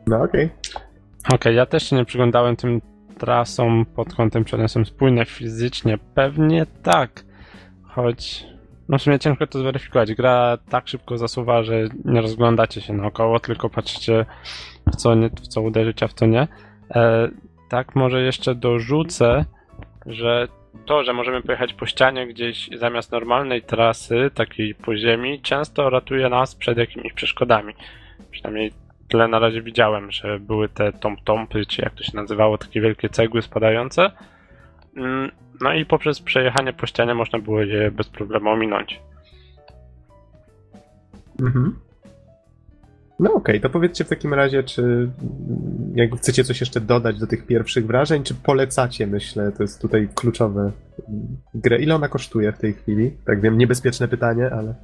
No okej. Okay. Okej, okay, ja też się nie przyglądałem tym trasom pod kątem, czy one są spójne fizycznie. Pewnie tak, choć no w sumie ciężko to zweryfikować. Gra tak szybko zasuwa, że nie rozglądacie się naokoło, tylko patrzycie w co, nie, w co uderzyć, a w co nie. E, tak, może jeszcze dorzucę, że to, że możemy pojechać po ścianie gdzieś zamiast normalnej trasy, takiej po ziemi, często ratuje nas przed jakimiś przeszkodami. Przynajmniej tyle na razie widziałem, że były te tom-tompy, czy jak to się nazywało, takie wielkie cegły spadające. Mm, no i poprzez przejechanie po ścianie można było je bez problemu ominąć. Mhm. No okej, okay, to powiedzcie w takim razie, czy jak chcecie coś jeszcze dodać do tych pierwszych wrażeń, czy polecacie, myślę, to jest tutaj kluczowe grę. Ile ona kosztuje w tej chwili? Tak wiem, niebezpieczne pytanie, ale...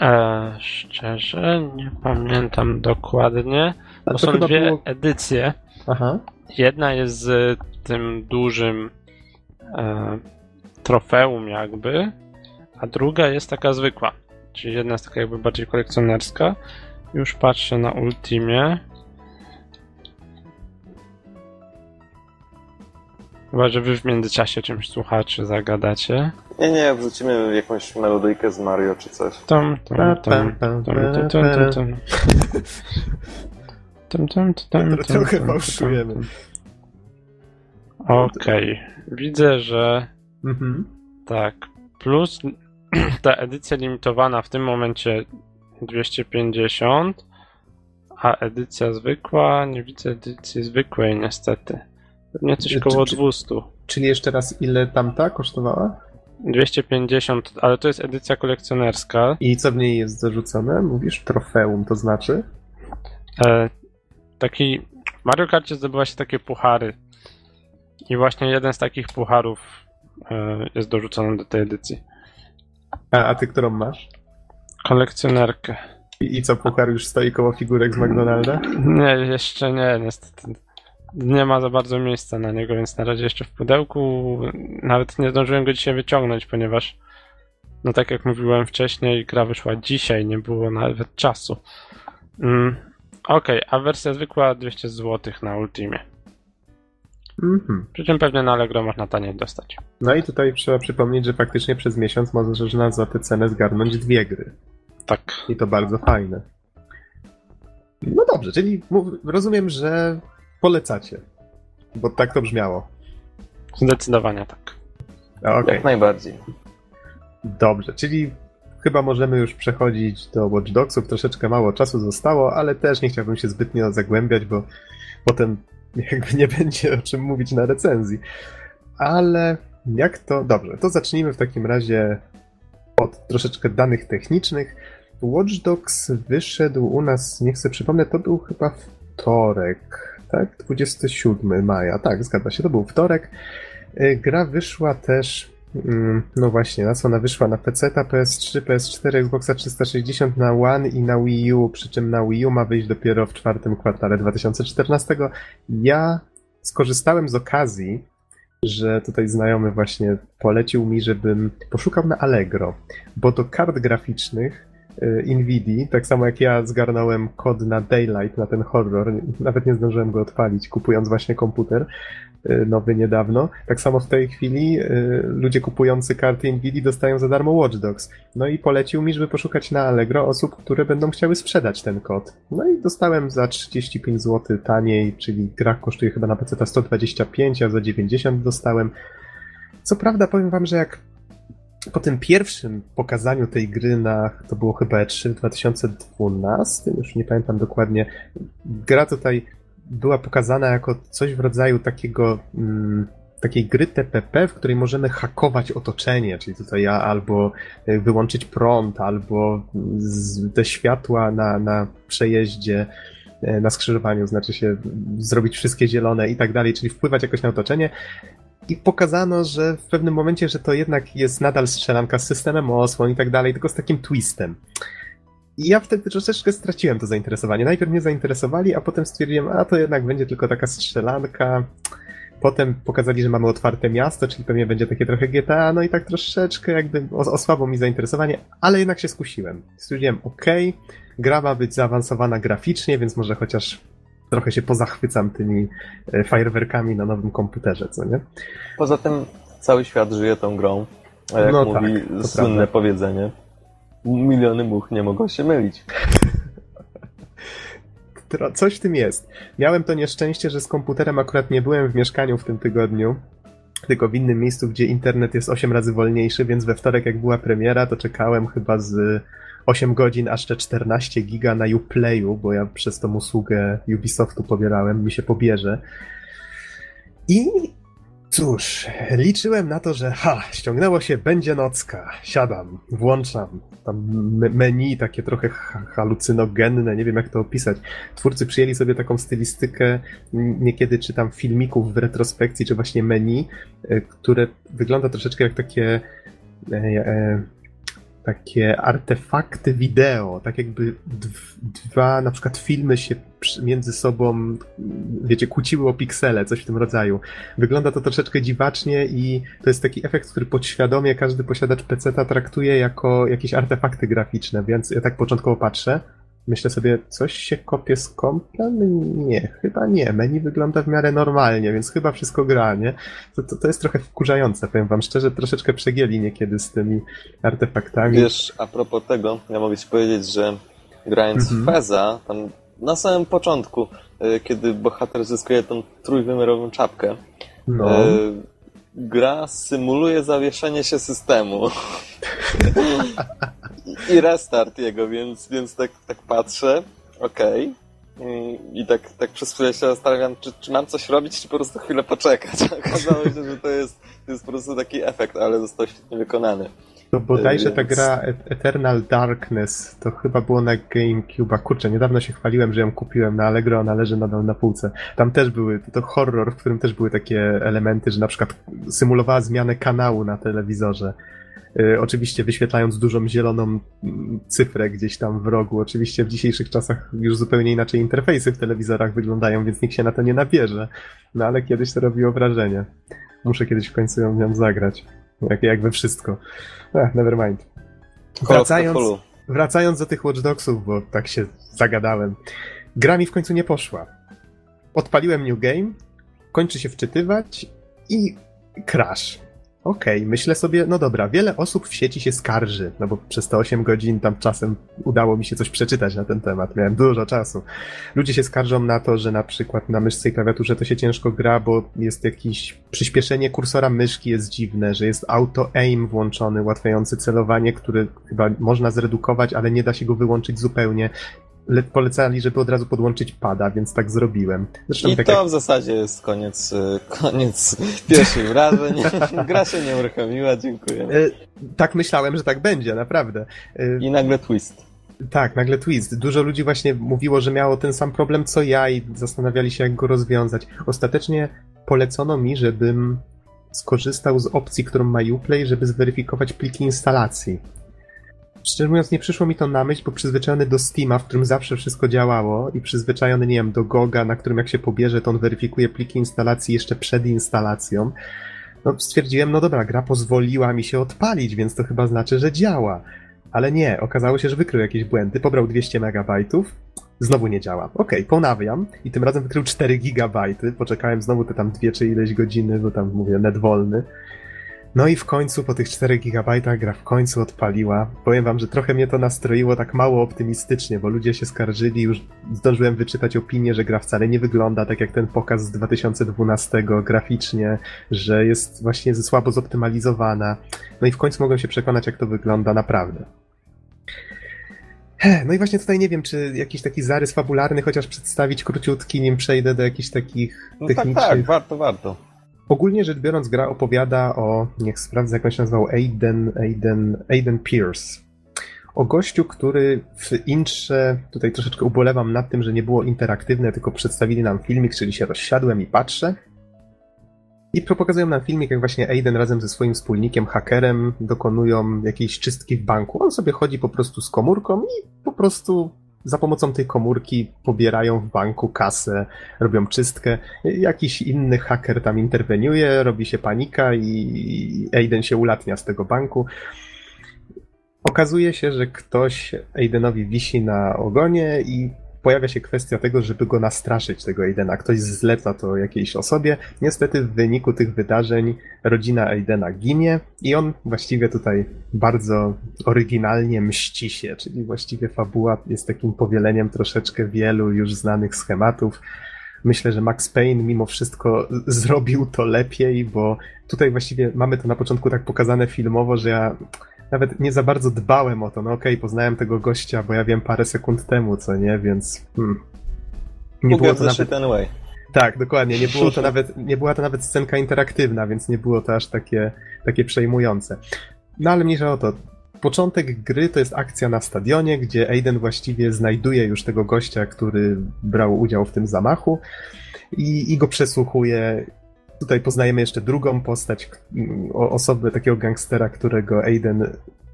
E, szczerze, nie pamiętam dokładnie. To, to są dwie było... edycje. Aha. Jedna jest z tym dużym e, trofeum jakby, a druga jest taka zwykła. Czyli jedna jest taka jakby bardziej kolekcjonerska. Już patrzę na Ultimie. Chyba, że wy w międzyczasie czymś słuchaczy zagadacie. Nie, nie, wrzucimy jakąś melodyjkę z Mario czy coś. Tam, tam, tam, tam, tam, tam, tam, tam. Tam, tam, tam, Trochę fałszujemy. Okej, widzę, że mhm. tak, plus ta edycja limitowana w tym momencie 250, a edycja zwykła, nie widzę edycji zwykłej niestety. Pewnie coś koło 200. Czyli jeszcze raz, ile tamta kosztowała? 250, ale to jest edycja kolekcjonerska. I co w niej jest zarzucone? Mówisz trofeum, to znaczy? E, taki. Mario Karcie zdobywa się takie puchary. I właśnie jeden z takich pucharów e, jest dorzucony do tej edycji. A, a ty którą masz? Kolekcjonerkę. I, I co, puchar już stoi koło figurek z McDonalda? Nie, jeszcze nie, niestety nie ma za bardzo miejsca na niego, więc na razie jeszcze w pudełku. Nawet nie zdążyłem go dzisiaj wyciągnąć, ponieważ, no tak jak mówiłem wcześniej, gra wyszła dzisiaj, nie było nawet czasu. Mm, Okej, okay, a wersja zwykła 200 zł na Ultimie. Mhm. Przy czym pewnie na Allegro można taniej dostać. No i tutaj trzeba przypomnieć, że faktycznie przez miesiąc możesz za tę cenę zgarnąć dwie gry. Tak. I to bardzo fajne. No dobrze, czyli rozumiem, że polecacie. Bo tak to brzmiało. Zdecydowanie tak. Okay. Jak najbardziej. Dobrze, czyli chyba możemy już przechodzić do Watch Dogsów. Troszeczkę mało czasu zostało, ale też nie chciałbym się zbytnio zagłębiać, bo potem jakby nie będzie o czym mówić na recenzji. Ale jak to. Dobrze, to zacznijmy w takim razie od troszeczkę danych technicznych. Watch Dogs wyszedł u nas, niech sobie przypomnę, to był chyba wtorek tak? 27 maja, tak, zgadza się, to był wtorek. Y, gra wyszła też, mm, no właśnie, na co ona wyszła? Na PC, PS3, PS4, Xboxa 360, na One i na Wii U, przy czym na Wii U ma wyjść dopiero w czwartym kwartale 2014. Ja skorzystałem z okazji, że tutaj znajomy właśnie polecił mi, żebym poszukał na Allegro, bo do kart graficznych Nvidia, tak samo jak ja zgarnąłem kod na Daylight, na ten horror, nawet nie zdążyłem go odpalić, kupując właśnie komputer y, nowy niedawno. Tak samo w tej chwili y, ludzie kupujący karty Nvidia dostają za darmo Watch Dogs. No i polecił mi, żeby poszukać na Allegro osób, które będą chciały sprzedać ten kod. No i dostałem za 35 zł taniej, czyli gra kosztuje chyba na PC 125, a za 90 dostałem. Co prawda powiem wam, że jak po tym pierwszym pokazaniu tej gry na, to było chyba E3 w 2012, już nie pamiętam dokładnie, gra tutaj była pokazana jako coś w rodzaju takiego mm, takiej gry TPP, w której możemy hakować otoczenie, czyli tutaj albo e, wyłączyć prąd, albo te światła na, na przejeździe, e, na skrzyżowaniu, znaczy się zrobić wszystkie zielone i tak dalej, czyli wpływać jakoś na otoczenie. I pokazano, że w pewnym momencie, że to jednak jest nadal strzelanka z systemem osłon i tak dalej, tylko z takim twistem. I ja wtedy troszeczkę straciłem to zainteresowanie. Najpierw mnie zainteresowali, a potem stwierdziłem, a to jednak będzie tylko taka strzelanka. Potem pokazali, że mamy otwarte miasto, czyli pewnie będzie takie trochę GTA, no i tak troszeczkę jakby osłabło mi zainteresowanie, ale jednak się skusiłem. Stwierdziłem, ok, gra ma być zaawansowana graficznie, więc może chociaż trochę się pozachwycam tymi e, fajerwerkami na nowym komputerze, co nie? Poza tym cały świat żyje tą grą. Jak no mówi tak, słynne prawda. powiedzenie. Miliony much nie mogą się mylić. Coś w tym jest. Miałem to nieszczęście, że z komputerem akurat nie byłem w mieszkaniu w tym tygodniu, tylko w innym miejscu, gdzie internet jest 8 razy wolniejszy, więc we wtorek jak była premiera, to czekałem chyba z 8 godzin, aż te 14 giga na Uplayu, bo ja przez tą usługę Ubisoftu pobierałem, mi się pobierze. I cóż, liczyłem na to, że ha, ściągnęło się, będzie nocka. Siadam, włączam. Tam menu takie trochę halucynogenne, nie wiem jak to opisać. Twórcy przyjęli sobie taką stylistykę, niekiedy czytam filmików w retrospekcji, czy właśnie menu, e, które wygląda troszeczkę jak takie e, e, takie artefakty wideo, tak jakby dwa na przykład filmy się między sobą, wiecie, kłóciły o piksele, coś w tym rodzaju. Wygląda to troszeczkę dziwacznie i to jest taki efekt, który podświadomie każdy posiadacz PC-ta traktuje jako jakieś artefakty graficzne, więc ja tak początkowo patrzę, Myślę sobie, coś się kopie z kompem? Nie, chyba nie. Menu wygląda w miarę normalnie, więc chyba wszystko gra, nie? To, to, to jest trochę wkurzające, powiem wam szczerze, troszeczkę przegięli niekiedy z tymi artefaktami. Wiesz, a propos tego, ja mogę ci powiedzieć, że grając mhm. w Feza, tam na samym początku, e, kiedy bohater zyskuje tą trójwymiarową czapkę, no. Gra symuluje zawieszenie się systemu. I restart jego, więc, więc tak, tak patrzę, okej. Okay. I tak, tak przez chwilę się zastanawiam, czy, czy mam coś robić, czy po prostu chwilę poczekać. Okazało się, że to jest, to jest po prostu taki efekt, ale został świetnie wykonany. To bodajże Więc... ta gra e- Eternal Darkness to chyba było na GameCube. Kurczę, niedawno się chwaliłem, że ją kupiłem na Allegro, ona leży nadal na półce. Tam też były, to horror, w którym też były takie elementy, że na przykład symulowała zmianę kanału na telewizorze. Yy, oczywiście wyświetlając dużą zieloną cyfrę gdzieś tam w rogu. Oczywiście w dzisiejszych czasach już zupełnie inaczej interfejsy w telewizorach wyglądają, więc nikt się na to nie nabierze. No ale kiedyś to robiło wrażenie. Muszę kiedyś w końcu ją, ją zagrać. Jak, jak we wszystko. Ech, never mind. Wracając, wracając do tych Watch Dogsów, bo tak się zagadałem. Gra mi w końcu nie poszła. Odpaliłem New Game, kończy się wczytywać i crash. Okej, okay, myślę sobie, no dobra, wiele osób w sieci się skarży, no bo przez te 8 godzin tam czasem udało mi się coś przeczytać na ten temat, miałem dużo czasu. Ludzie się skarżą na to, że na przykład na myszce i klawiaturze to się ciężko gra, bo jest jakieś przyspieszenie kursora myszki jest dziwne, że jest auto-aim włączony, ułatwiający celowanie, który chyba można zredukować, ale nie da się go wyłączyć zupełnie polecali, żeby od razu podłączyć pada, więc tak zrobiłem. Zresztą I tak to jak... w zasadzie jest koniec, y, koniec pierwszych wrażeń. Gra się nie uruchomiła, dziękuję. E, tak myślałem, że tak będzie, naprawdę. E, I nagle twist. Tak, nagle twist. Dużo ludzi właśnie mówiło, że miało ten sam problem co ja i zastanawiali się, jak go rozwiązać. Ostatecznie polecono mi, żebym skorzystał z opcji, którą ma Uplay, żeby zweryfikować pliki instalacji. Szczerze mówiąc, nie przyszło mi to na myśl, bo przyzwyczajony do Steama, w którym zawsze wszystko działało i przyzwyczajony, nie wiem, do Goga, na którym jak się pobierze, to on weryfikuje pliki instalacji jeszcze przed instalacją. No stwierdziłem, no dobra, gra pozwoliła mi się odpalić, więc to chyba znaczy, że działa. Ale nie, okazało się, że wykrył jakieś błędy, pobrał 200 megabajtów, znowu nie działa. Okej, okay, ponawiam i tym razem wykrył 4 gigabajty, poczekałem znowu te tam dwie czy ileś godziny, bo tam mówię, net wolny No i w końcu po tych 4 GB gra w końcu odpaliła. Powiem wam, że trochę mnie to nastroiło tak mało optymistycznie, bo ludzie się skarżyli, już zdążyłem wyczytać opinię, że gra wcale nie wygląda tak jak ten pokaz z 2012 graficznie, że jest właśnie słabo zoptymalizowana. No i w końcu mogłem się przekonać, jak to wygląda naprawdę. No i właśnie tutaj nie wiem, czy jakiś taki zarys fabularny chociaż przedstawić króciutki, nim przejdę do jakichś takich no technicznych... Tak, tak, warto, warto. Ogólnie rzecz biorąc, gra opowiada o, niech sprawdzę jak on się nazywał, Aiden, Aiden, Aiden Pierce. O gościu, który w intrze, tutaj troszeczkę ubolewam nad tym, że nie było interaktywne, tylko przedstawili nam filmik, czyli się rozsiadłem i patrzę. I pokazują nam filmik, jak właśnie Aiden razem ze swoim wspólnikiem, hakerem, dokonują jakiejś czystki w banku. On sobie chodzi po prostu z komórką i po prostu za pomocą tej komórki pobierają w banku kasę, robią czystkę. Jakiś inny haker tam interweniuje, robi się panika i Aiden się ulatnia z tego banku. Okazuje się, że ktoś Aidenowi wisi na ogonie i pojawia się kwestia tego, żeby go nastraszyć, tego Aidena. Ktoś zleca to jakiejś osobie. Niestety w wyniku tych wydarzeń rodzina Aidena ginie i on właściwie tutaj bardzo oryginalnie mści się, czyli właściwie fabuła jest takim powieleniem troszeczkę wielu już znanych schematów. Myślę, że Max Payne mimo wszystko zrobił to lepiej, bo tutaj właściwie mamy to na początku tak pokazane filmowo, że ja nawet nie za bardzo dbałem o to. No okej, okay, poznałem tego gościa, bo ja wiem parę sekund temu, co nie, więc. Hmm. Nie było to nawet... ten way. Tak, dokładnie. Nie, było to nawet, nie była to nawet scenka interaktywna, więc nie było to aż takie, takie przejmujące. No ale mniejsza o to. Początek gry to jest akcja na stadionie, gdzie Aiden właściwie znajduje już tego gościa, który brał udział w tym zamachu i, i go przesłuchuje Tutaj poznajemy jeszcze drugą postać, osobę takiego gangstera, którego Aiden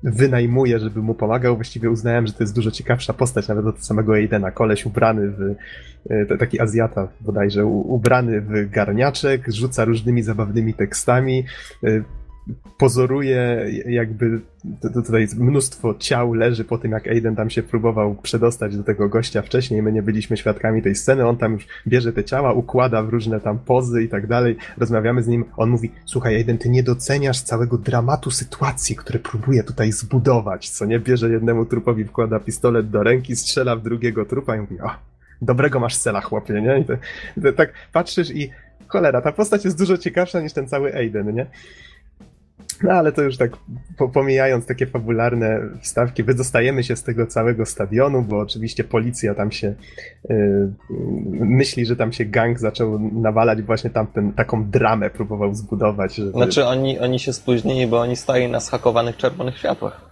wynajmuje, żeby mu pomagał. Właściwie uznałem, że to jest dużo ciekawsza postać nawet od samego Aidena. Koleś ubrany w, e, taki Azjata bodajże, ubrany w garniaczek, rzuca różnymi zabawnymi tekstami, e, pozoruje jakby tutaj mnóstwo ciał leży po tym, jak Aiden tam się próbował przedostać do tego gościa wcześniej. My nie byliśmy świadkami tej sceny. On tam już bierze te ciała, układa w różne tam pozy i tak dalej. Rozmawiamy z nim. On mówi, słuchaj Aiden, ty nie doceniasz całego dramatu sytuacji, które próbuje tutaj zbudować, co nie? Bierze jednemu trupowi, wkłada pistolet do ręki, strzela w drugiego trupa i mówi, o, dobrego masz cela, chłopie, nie? I to, to, tak patrzysz i cholera, ta postać jest dużo ciekawsza niż ten cały Aiden, nie? No ale to już tak pomijając takie fabularne wstawki, wydostajemy się z tego całego stadionu, bo oczywiście policja tam się yy, myśli, że tam się gang zaczął nawalać, właśnie tam ten, taką dramę próbował zbudować. Żeby... Znaczy oni, oni się spóźnili, bo oni stali na schakowanych czerwonych światłach.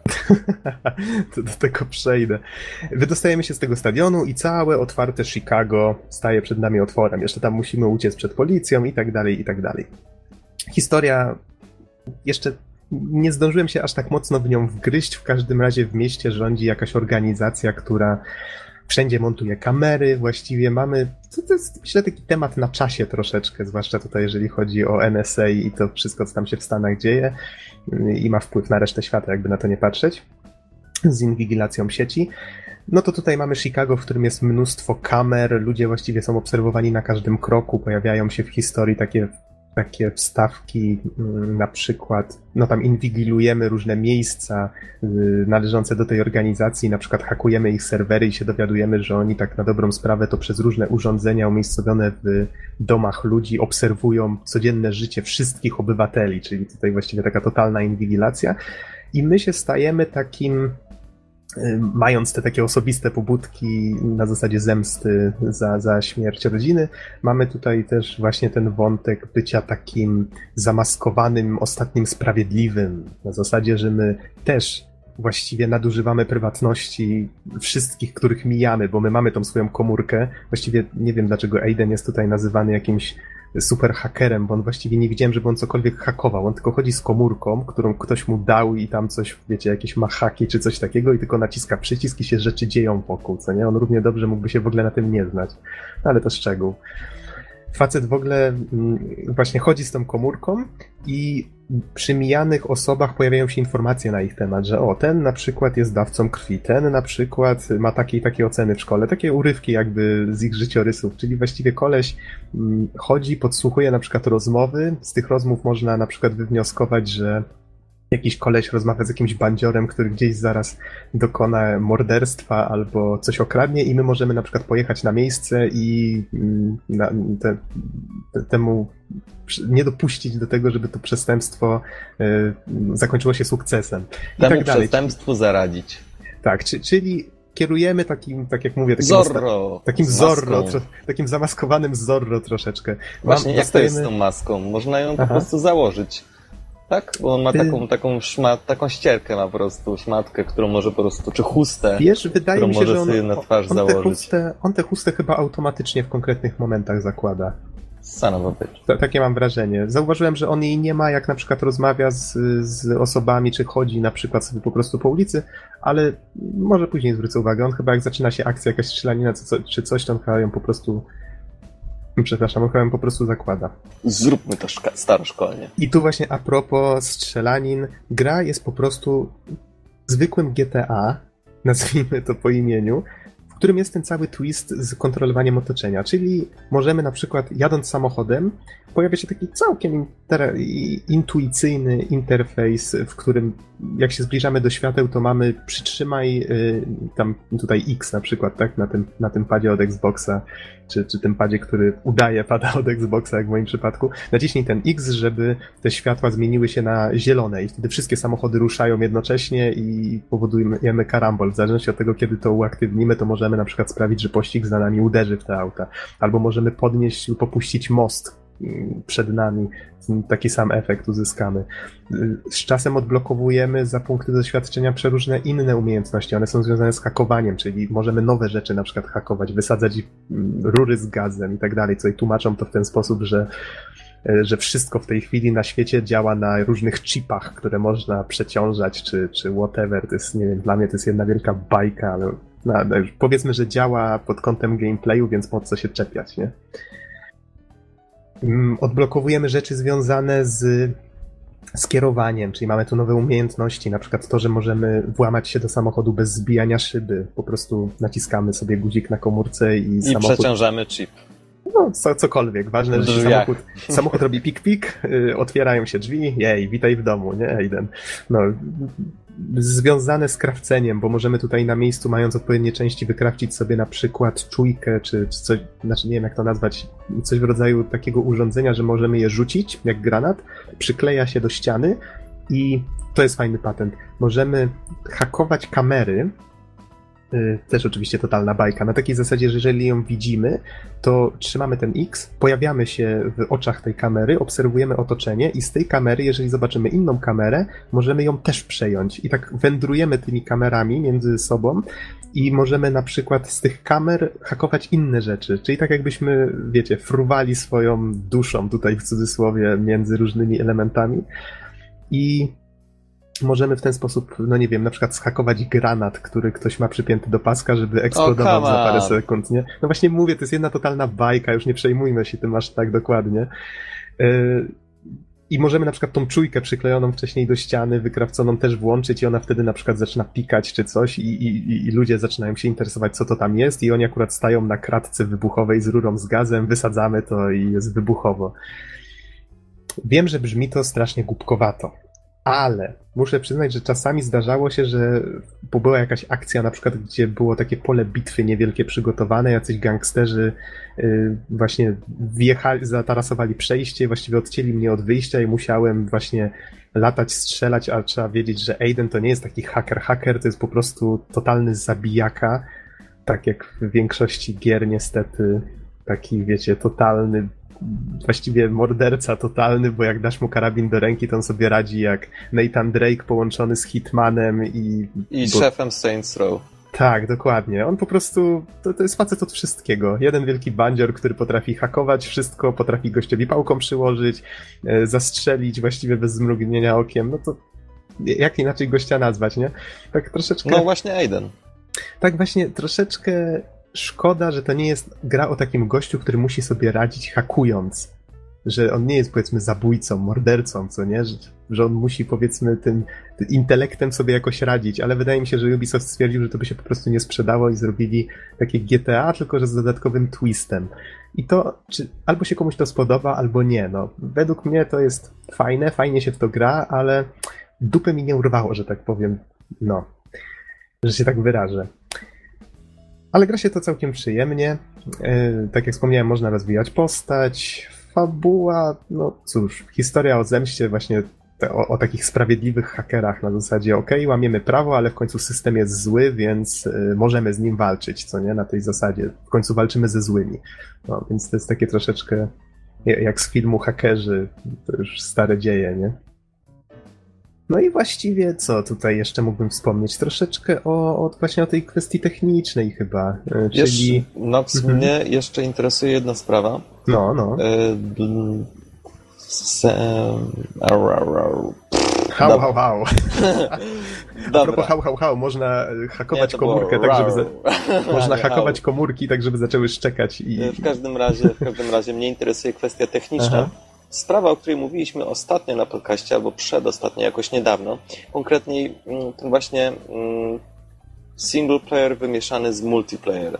to do tego przejdę. Wydostajemy się z tego stadionu i całe otwarte Chicago staje przed nami otworem. Jeszcze tam musimy uciec przed policją i tak dalej, i tak dalej. Historia jeszcze nie zdążyłem się aż tak mocno w nią wgryźć. W każdym razie w mieście rządzi jakaś organizacja, która wszędzie montuje kamery. Właściwie mamy, to, to jest myślę taki temat na czasie troszeczkę, zwłaszcza tutaj jeżeli chodzi o NSA i to wszystko, co tam się w Stanach dzieje i ma wpływ na resztę świata, jakby na to nie patrzeć, z inwigilacją sieci. No to tutaj mamy Chicago, w którym jest mnóstwo kamer, ludzie właściwie są obserwowani na każdym kroku, pojawiają się w historii takie takie wstawki, mm, na przykład, no tam inwigilujemy różne miejsca y, należące do tej organizacji, na przykład hakujemy ich serwery i się dowiadujemy, że oni tak na dobrą sprawę to przez różne urządzenia umiejscowione w domach ludzi obserwują codzienne życie wszystkich obywateli, czyli tutaj właściwie taka totalna inwigilacja. I my się stajemy takim mając te takie osobiste pobudki na zasadzie zemsty za, za śmierć rodziny, mamy tutaj też właśnie ten wątek bycia takim zamaskowanym, ostatnim sprawiedliwym. Na zasadzie, że my też właściwie nadużywamy prywatności wszystkich, których mijamy, bo my mamy tą swoją komórkę. Właściwie nie wiem, dlaczego Aiden jest tutaj nazywany jakimś super hakerem, bo on właściwie nie widziałem, żeby on cokolwiek hakował. On tylko chodzi z komórką, którą ktoś mu dał i tam coś, wiecie, jakieś ma haki czy coś takiego i tylko naciska przycisk i się rzeczy dzieją wokół, co nie? On równie dobrze mógłby się w ogóle na tym nie znać. No, ale to szczegół. Facet w ogóle mm, właśnie chodzi z tą komórką i przy mijanych osobach pojawiają się informacje na ich temat, że o, ten na przykład jest dawcą krwi, ten na przykład ma takie i takie oceny w szkole, takie urywki jakby z ich życiorysów, czyli właściwie koleś mm, chodzi, podsłuchuje na przykład rozmowy, z tych rozmów można na przykład wywnioskować, że jakiś koleś rozmawia z jakimś bandziorem, który gdzieś zaraz dokona morderstwa albo coś okradnie i my możemy na przykład pojechać na miejsce i mm, na, te, te, temu nie dopuścić do tego, żeby to przestępstwo y, zakończyło się sukcesem. I temu tak dalej. przestępstwu zaradzić. Tak, czy, czyli kierujemy takim, tak jak mówię, takim, Zorro, takim Zorro, tro, takim zamaskowanym Zorro troszeczkę. Właśnie, Mam, jak dostajemy... to jest z tą maską? Można ją Aha. po prostu założyć. Tak? Bo on ma taką, taką, szmat, taką ścierkę ma po prostu, szmatkę, którą może po prostu, czy chustę, Wiesz, wydaje którą mi się, może że on, sobie na twarz on założyć. Te chustę, on tę chustę chyba automatycznie w konkretnych momentach zakłada. Son Takie mam wrażenie. Zauważyłem, że on jej nie ma, jak na przykład rozmawia z, z osobami, czy chodzi na przykład sobie po prostu po ulicy, ale może później zwrócę uwagę. On chyba jak zaczyna się akcja, jakaś strzelanina czy coś, to on chyba ją po prostu Przepraszam, on po prostu zakłada. Zróbmy to staroszkolnie. I tu właśnie a propos strzelanin, gra jest po prostu zwykłym GTA, nazwijmy to po imieniu, w którym jest ten cały twist z kontrolowaniem otoczenia. Czyli możemy na przykład jadąc samochodem, pojawia się taki całkiem intuicyjny interfejs, w którym jak się zbliżamy do świateł, to mamy przytrzymaj y, tam tutaj X na przykład, tak, na tym, na tym padzie od Xboxa, czy, czy tym padzie, który udaje pada od Xboxa, jak w moim przypadku. Naciśnij ten X, żeby te światła zmieniły się na zielone i wtedy wszystkie samochody ruszają jednocześnie i powodujemy karambol. W zależności od tego, kiedy to uaktywnimy, to możemy na przykład sprawić, że pościg za nami uderzy w te auta. Albo możemy podnieść lub opuścić most, przed nami. Taki sam efekt uzyskamy. Z czasem odblokowujemy za punkty doświadczenia przeróżne inne umiejętności. One są związane z hakowaniem, czyli możemy nowe rzeczy na przykład hakować, wysadzać rury z gazem i tak dalej, co i tłumaczą to w ten sposób, że że wszystko w tej chwili na świecie działa na różnych chipach, które można przeciążać, czy, czy whatever. To jest, nie wiem, dla mnie to jest jedna wielka bajka, ale no, no powiedzmy, że działa pod kątem gameplayu, więc po co się czepiać, nie? Mm, odblokowujemy rzeczy związane z skierowaniem, czyli mamy tu nowe umiejętności, na przykład to, że możemy włamać się do samochodu bez zbijania szyby. Po prostu naciskamy sobie guzik na komórce i, I samochód... I przeciążamy chip. No, co, cokolwiek. Ważne, że samochód, samochód robi pik-pik, yy, otwierają się drzwi, jej, witaj w domu, nie, Aiden. No, związane z krawceniem, bo możemy tutaj na miejscu, mając odpowiednie części, wykrawcić sobie na przykład czujkę, czy, czy coś, znaczy nie wiem jak to nazwać, coś w rodzaju takiego urządzenia, że możemy je rzucić, jak granat, przykleja się do ściany i to jest fajny patent. Możemy hakować kamery, też oczywiście totalna bajka. Na takiej zasadzie, że jeżeli ją widzimy, to trzymamy ten X, pojawiamy się w oczach tej kamery, obserwujemy otoczenie i z tej kamery, jeżeli zobaczymy inną kamerę, możemy ją też przejąć. I tak wędrujemy tymi kamerami między sobą i możemy na przykład z tych kamer hakować inne rzeczy. Czyli tak jakbyśmy, wiecie, fruwali swoją duszą tutaj w cudzysłowie między różnymi elementami. I możemy w ten sposób, no nie wiem, na przykład schakować granat, który ktoś ma przypięty do paska, żeby eksplodował oh, za parę sekund, nie? No właśnie mówię, to jest jedna totalna bajka, już nie przejmujmy się tym aż tak dokładnie. Yy, I możemy na przykład tą czujkę przyklejoną wcześniej do ściany, wykrawconą też włączyć i ona wtedy na przykład zaczyna pikać czy coś i, i, i ludzie zaczynają się interesować, co to tam jest i oni akurat stają na kratce wybuchowej z rurą z gazem, wysadzamy to i jest wybuchowo. Wiem, że brzmi to strasznie głupkowato, ale muszę przyznać, że czasami zdarzało się, że była jakaś akcja, na przykład, gdzie było takie pole bitwy niewielkie przygotowane, jacyś gangsterzy yy, właśnie wjechali, zatarasowali przejście, właściwie odcięli mnie od wyjścia i musiałem właśnie latać, strzelać, a trzeba wiedzieć, że Aiden to nie jest taki hacker. Hacker to jest po prostu totalny zabijaka, tak jak w większości gier niestety, taki wiecie, totalny właściwie morderca totalny, bo jak dasz mu karabin do ręki, to on sobie radzi jak Nathan Drake połączony z Hitmanem i... I bo... szefem Saints Row. Tak, dokładnie. On po prostu, to, to jest facet od wszystkiego. Jeden wielki bandzior, który potrafi hakować wszystko, potrafi gościowi pałką przyłożyć, e, zastrzelić właściwie bez zmrugnienia okiem. No to jak inaczej gościa nazwać, nie? Tak troszeczkę... No właśnie Aiden. Tak właśnie troszeczkę szkoda, że to nie jest gra o takim gościu, który musi sobie radzić hakując. Że on nie jest powiedzmy zabójcą, mordercą, co nie? Że, że on musi powiedzmy tym, intelektem sobie jakoś radzić, ale wydaje mi się, że Ubisoft stwierdził, że to by się po prostu nie sprzedało i zrobili takie GTA, tylko że z dodatkowym twistem. I to, czy albo się komuś to spodoba, albo nie. No, według mnie to jest fajne, fajnie się w to gra, ale dupy mi nie urwało, że tak powiem. No, że się tak wyrażę. Ale gra się to całkiem przyjemnie. Yy, tak jak wspomniałem, można rozwijać postać. Fabuła, no cóż, historia o zemście właśnie te, o, o, takich sprawiedliwych hakerach na zasadzie, ok, łamiemy prawo, ale w końcu system jest zły, więc y, możemy z nim walczyć, co nie? Na tej zasadzie. W końcu walczymy ze złymi. No, więc to jest takie troszeczkę jak z filmu Hakerzy, to już stare dzieje, nie? No i właściwie co tutaj jeszcze mógłbym wspomnieć? Troszeczkę o, o właśnie o tej kwestii technicznej chyba, e, czyli... Nox, mhm. mnie jeszcze interesuje jedna sprawa. No, no. E, Hał, hał, hał. A propos hał, hał, hał, można hakować Nie, komórkę tak, żeby za... można hakować komórki tak, żeby zaczęły szczekać i... W każdym razie, w każdym razie mnie interesuje kwestia techniczna. Aha. Sprawa, o której mówiliśmy ostatnio na podcaście, albo przedostatnio, jakoś niedawno, konkretniej mm, ten właśnie mm, single player wymieszany z multiplayer.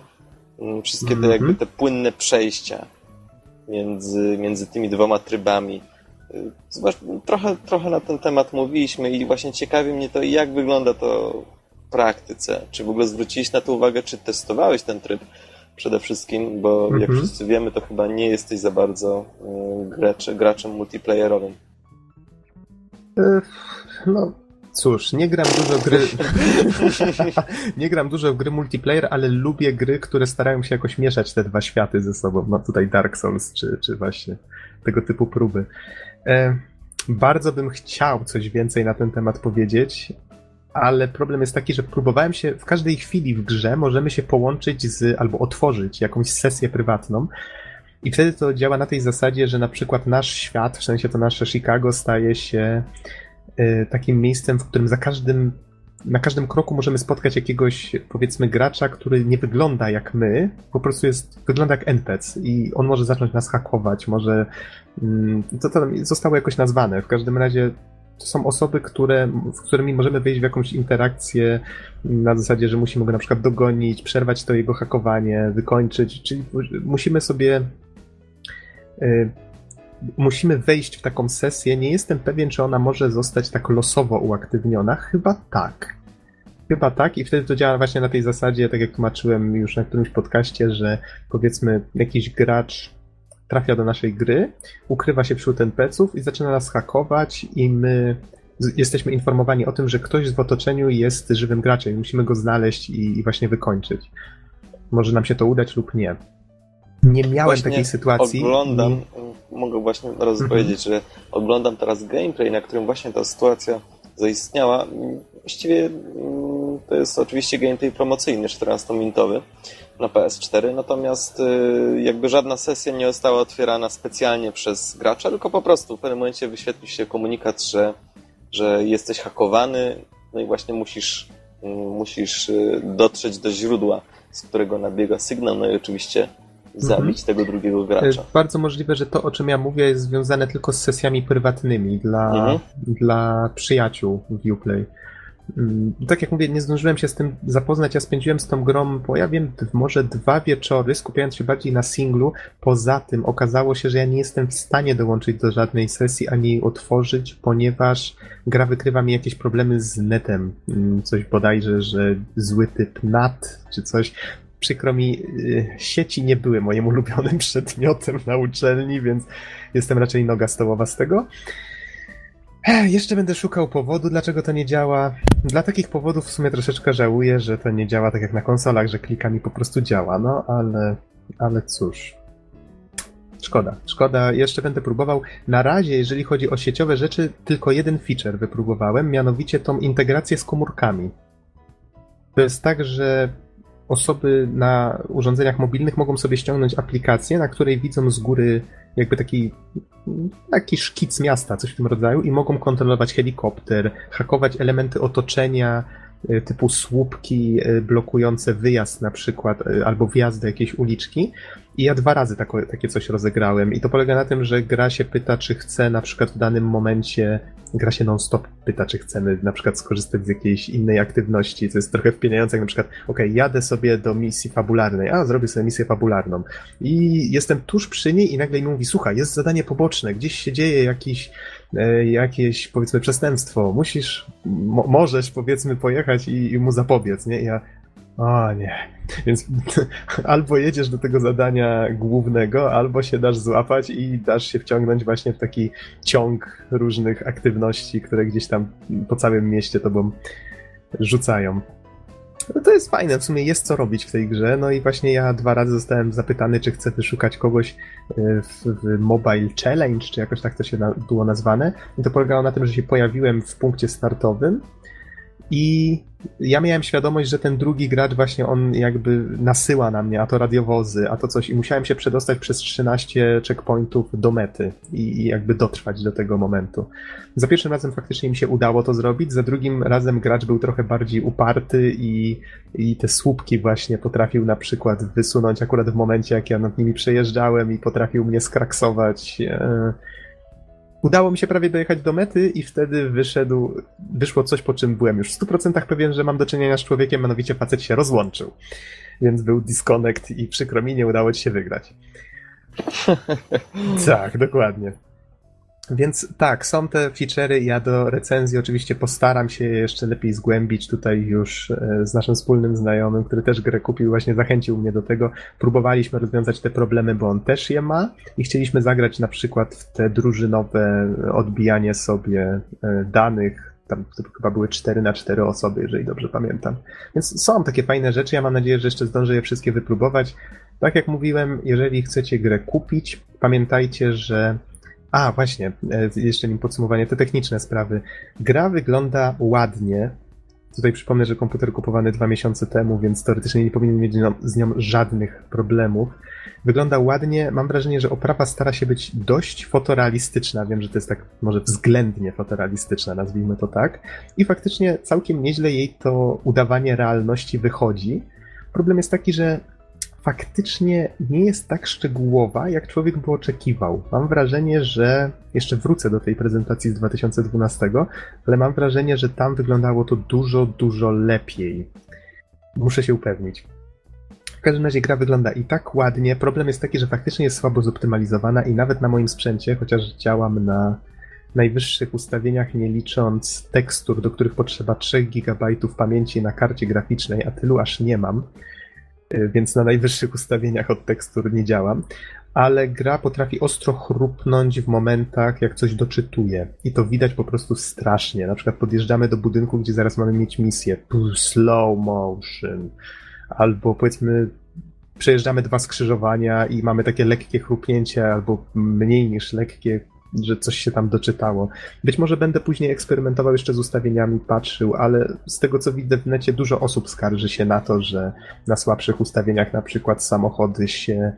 Mm, wszystkie te mm -hmm. jakby te płynne przejścia między, między tymi dwoma trybami. Zobacz, trochę, trochę na ten temat mówiliśmy i właśnie ciekawi mnie to, jak wygląda to w praktyce. Czy w ogóle zwróciłeś na to uwagę, czy testowałeś ten tryb przede wszystkim, bo jak mhm. wszyscy wiemy, to chyba nie jesteś za bardzo y, gracz, graczem multiplayerowym. E, no, cóż, nie gram dużo gry. nie gram dużo w gry multiplayer, ale lubię gry, które starają się jakoś mieszać te dwa światy ze sobą. No tutaj Dark Souls, czy, czy właśnie tego typu próby. E, bardzo bym chciał coś więcej na ten temat powiedzieć, ale problem jest taki, że próbowałem się w każdej chwili w grze możemy się połączyć z albo otworzyć jakąś sesję prywatną. I wtedy to działa na tej zasadzie, że na przykład nasz świat, w sensie to nasze Chicago, staje się y, takim miejscem, w którym za każdym, na każdym kroku możemy spotkać jakiegoś, powiedzmy, gracza, który nie wygląda jak my, po prostu jest, wygląda jak NPC i on może zacząć nas hakować, może. Mm, to, to zostało jakoś nazwane. W każdym razie to są osoby, które, z którymi możemy wejść w jakąś interakcję na zasadzie, że musimy go na przykład dogonić, przerwać to jego hakowanie, wykończyć, czyli musimy sobie y, musimy wejść w taką sesję. Nie jestem pewien, czy ona może zostać tak losowo uaktywniona. Chyba tak. Chyba tak i wtedy to działa właśnie na tej zasadzie, tak jak tłumaczyłem już na którymś podcaście, że powiedzmy jakiś gracz trafia do naszej gry, ukrywa się wśród NPC-ów i zaczyna nas hakować i my jesteśmy informowani o tym, że ktoś w otoczeniu jest żywym graczem i musimy go znaleźć i, i właśnie wykończyć. Może nam się to udać lub nie. Nie miałem właśnie takiej sytuacji. Oglądam, i... mogę właśnie teraz mhm. powiedzieć, że oglądam teraz gameplay, na którym właśnie ta sytuacja zaistniała. Właściwie mm, to jest oczywiście gameplay promocyjny, 14-minutowy na PS4, natomiast y, jakby żadna sesja nie została otwierana specjalnie przez gracza, tylko po prostu w pewnym momencie wyświetlił się komunikat, że, że jesteś hakowany, no i właśnie musisz, mm, musisz y, dotrzeć do źródła, z którego nabiega sygnał, no i oczywiście zabić mhm. tego drugiego gracza. Bardzo możliwe, że to, o czym ja mówię, jest związane tylko z sesjami prywatnymi dla, mhm. dla przyjaciół w Uplay. Mm, tak jak mówię, nie zdążyłem się z tym zapoznać. Ja spędziłem z tą grą, bo ja wiem, może dwa wieczory, skupiając się bardziej na singlu. Poza tym okazało się, że ja nie jestem w stanie dołączyć do żadnej sesji ani jej otworzyć, ponieważ gra wykrywa mi jakieś problemy z netem. Mm, coś bodajże, że zły typ NAT czy coś. Przykro mi, y, sieci nie były moim ulubionym przedmiotem na uczelni, więc jestem raczej noga stołowa z tego. Jeszcze będę szukał powodu, dlaczego to nie działa. Dla takich powodów w sumie troszeczkę żałuję, że to nie działa tak jak na konsolach, że klikami po prostu działa, no ale, ale cóż. Szkoda, szkoda, jeszcze będę próbował. Na razie, jeżeli chodzi o sieciowe rzeczy, tylko jeden feature wypróbowałem, mianowicie tą integrację z komórkami. To jest tak, że osoby na urządzeniach mobilnych mogą sobie ściągnąć aplikację, na której widzą z góry jakby taki, taki szkic miasta, coś w tym rodzaju i mogą kontrolować helikopter, hakować elementy otoczenia, typu słupki blokujące wyjazd na przykład, albo wjazd do jakiejś uliczki. I ja dwa razy tako, takie coś rozegrałem. I to polega na tym, że gra się pyta, czy chce na przykład w danym momencie, gra się non-stop pyta, czy chcemy na przykład skorzystać z jakiejś innej aktywności, co jest trochę wpieniające, jak na przykład, ok, jadę sobie do misji fabularnej, a zrobię sobie misję fabularną. I jestem tuż przy niej i nagle mi mówi, słuchaj, jest zadanie poboczne, gdzieś się dzieje jakiś e, jakieś, powiedzmy, przestępstwo, musisz, mo możesz, powiedzmy, pojechać i, i mu zapobiec, nie? Ja, o nie. Więc albo jedziesz do tego zadania głównego, albo się dasz złapać i dasz się wciągnąć właśnie w taki ciąg różnych aktywności, które gdzieś tam po całym mieście tobą rzucają. No to jest fajne, w sumie jest co robić w tej grze. No i właśnie ja dwa razy zostałem zapytany, czy chcę wyszukać kogoś e, w, w Mobile Challenge, czy jakoś tak to się na, było nazwane. I to polegało na tym, że się pojawiłem w punkcie startowym i ja miałem świadomość, że ten drugi gracz właśnie on jakby nasyła na mnie, a to radiowozy, a to coś i musiałem się przedostać przez 13 checkpointów do mety i, i, jakby dotrwać do tego momentu. Za pierwszym razem faktycznie mi się udało to zrobić, za drugim razem gracz był trochę bardziej uparty i, i te słupki właśnie potrafił na przykład wysunąć akurat w momencie, jak ja nad nimi przejeżdżałem i potrafił mnie skraksować. E, Udało mi się prawie dojechać do mety i wtedy wyszedł, wyszło coś, po czym byłem już w 100% pewien, że mam do czynienia z człowiekiem, mianowicie facet się rozłączył. Więc był disconnect i przykro mi, nie udało ci się wygrać. tak, dokładnie. Więc tak, są te feature'y. Ja do recenzji oczywiście postaram się jeszcze lepiej zgłębić tutaj już e, z naszym wspólnym znajomym, który też grę kupił, właśnie zachęcił mnie do tego. Próbowaliśmy rozwiązać te problemy, bo on też je ma i chcieliśmy zagrać na przykład w te drużynowe odbijanie sobie e, danych. Tam chyba były 4 na 4 osoby, jeżeli dobrze pamiętam. Więc są takie fajne rzeczy. Ja mam nadzieję, że jeszcze zdążę je wszystkie wypróbować. Tak jak mówiłem, jeżeli chcecie grę kupić, pamiętajcie, że a, właśnie, e, jeszcze nim podsumowanie, te techniczne sprawy. Gra wygląda ładnie. Tutaj przypomnę, że komputer kupowany dwa miesiące temu, więc teoretycznie nie powinien mieć z nią żadnych problemów. Wygląda ładnie. Mam wrażenie, że oprawa stara się być dość fotorealistyczna. Wiem, że to jest tak może względnie fotorealistyczna, nazwijmy to tak. I faktycznie całkiem nieźle jej to udawanie realności wychodzi. Problem jest taki, że faktycznie nie jest tak szczegółowa, jak człowiek by oczekiwał. Mam wrażenie, że jeszcze wrócę do tej prezentacji z 2012, ale mam wrażenie, że tam wyglądało to dużo, dużo lepiej. Muszę się upewnić. W każdym razie gra wygląda i tak ładnie. Problem jest taki, że faktycznie jest słabo zoptymalizowana i nawet na moim sprzęcie, chociaż działam na najwyższych ustawieniach, nie licząc tekstur, do których potrzeba 3 GB pamięci na karcie graficznej, a tylu aż nie mam, więc na najwyższych ustawieniach od tekstur nie działam, ale gra potrafi ostro chrupnąć w momentach, jak coś doczytuje. I to widać po prostu strasznie. Na przykład podjeżdżamy do budynku, gdzie zaraz mamy mieć misję. Slow motion. Albo powiedzmy, przejeżdżamy dwa skrzyżowania i mamy takie lekkie chrupnięcie, albo mniej niż lekkie, że coś się tam doczytało. Być może będę później eksperymentował jeszcze z ustawieniami, patrzył, ale z tego co widzę w necie dużo osób skarży się na to, że na słabszych ustawieniach na przykład samochody się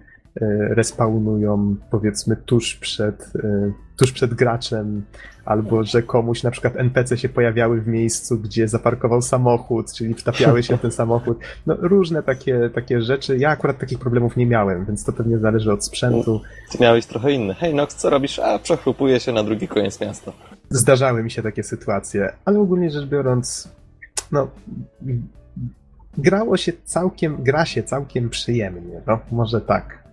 respawnują powiedzmy tuż przed, e, tuż przed graczem, albo że komuś na przykład NPC się pojawiały w miejscu, gdzie zaparkował samochód, czyli wtapiały się w ten samochód. No różne takie, takie rzeczy. Ja akurat takich problemów nie miałem, więc to pewnie zależy od sprzętu. Ty miałeś trochę inny. Hej Nox, co robisz? A, przechrupuję się na drugi koniec miasta. Zdarzały mi się takie sytuacje, ale ogólnie rzecz biorąc, no grało się całkiem, gra się całkiem przyjemnie, no może tak.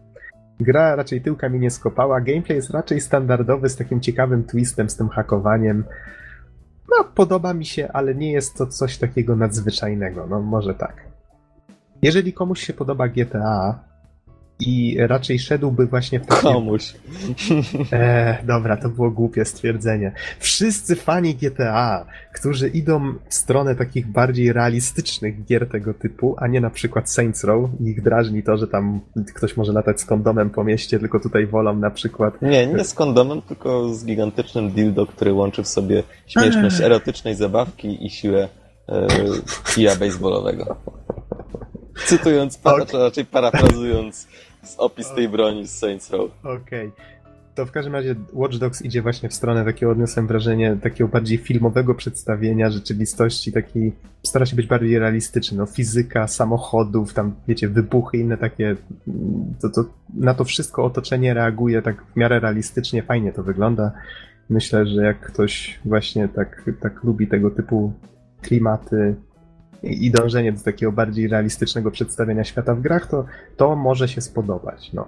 Gra raczej tyłka mi nie skopała. Gameplay jest raczej standardowy z takim ciekawym twistem, z tym hakowaniem. No, podoba mi się, ale nie jest to coś takiego nadzwyczajnego. No, może tak. Jeżeli komuś się podoba GTA, i raczej szedłby właśnie w takie... Komuś. E, dobra, to było głupie stwierdzenie. Wszyscy fani GTA, którzy idą w stronę takich bardziej realistycznych gier tego typu, a nie na przykład Saints Row, ich drażni to, że tam ktoś może latać z kondomem po mieście, tylko tutaj wolą na przykład... Nie, nie z kondomem, tylko z gigantycznym dildo, który łączy w sobie śmieszność erotycznej zabawki i siłę e, kija baseballowego. Cytując, okay. raczej parafrazując opis tej broni z Saints Row. Okej. Okay. to w każdym razie Watch Dogs idzie właśnie w stronę takiego, odniosłem wrażenie, takiego bardziej filmowego przedstawienia rzeczywistości, taki stara się być bardziej realistyczny, no fizyka samochodów, tam wiecie, wybuchy, inne takie, to, to, na to wszystko otoczenie reaguje tak w miarę realistycznie, fajnie to wygląda. Myślę, że jak ktoś właśnie tak, tak lubi tego typu klimaty, i dążenie do takiego bardziej realistycznego przedstawienia świata w grach, to, to może się spodobać. No.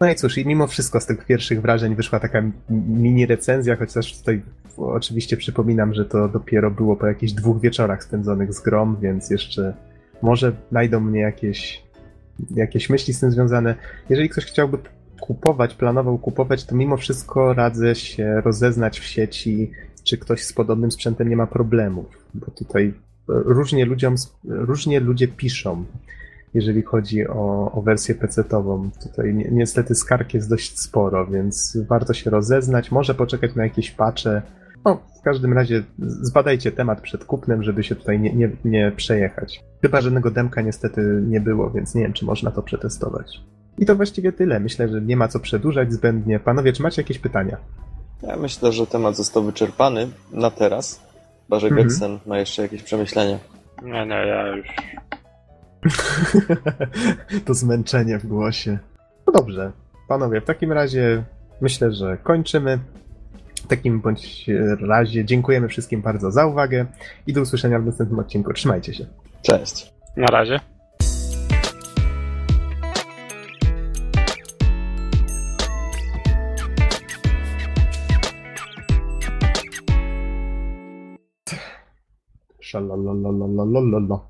No i cóż, i mimo wszystko z tych pierwszych wrażeń wyszła taka mini recenzja, chociaż tutaj oczywiście przypominam, że to dopiero było po jakichś dwóch wieczorach spędzonych z grom, więc jeszcze może znajdą mnie jakieś, jakieś myśli z tym związane. Jeżeli ktoś chciałby kupować, planował kupować, to mimo wszystko radzę się rozeznać w sieci, czy ktoś z podobnym sprzętem nie ma problemów, bo tutaj różnie ludziom, różnie ludzie piszą jeżeli chodzi o, o wersję PC-tową. Tutaj ni niestety skarg jest dość sporo, więc warto się rozeznać, może poczekać na jakieś patche. No, w każdym razie zbadajcie temat przed kupnem, żeby się tutaj nie, nie, nie przejechać. Chyba żadnego demka niestety nie było, więc nie wiem, czy można to przetestować. I to właściwie tyle. Myślę, że nie ma co przedłużać zbędnie. Panowie, czy macie jakieś pytania? Ja myślę, że temat został wyczerpany na teraz. Chyba, że mhm. Ma jeszcze jakieś przemyślenia. Nie, nie, ja już to zmęczenie w głosie. No dobrze, panowie, w takim razie myślę, że kończymy. W takim bądź razie dziękujemy wszystkim bardzo za uwagę i do usłyszenia w następnym odcinku. Trzymajcie się. Cześć. Na razie. Shalalalalalalala.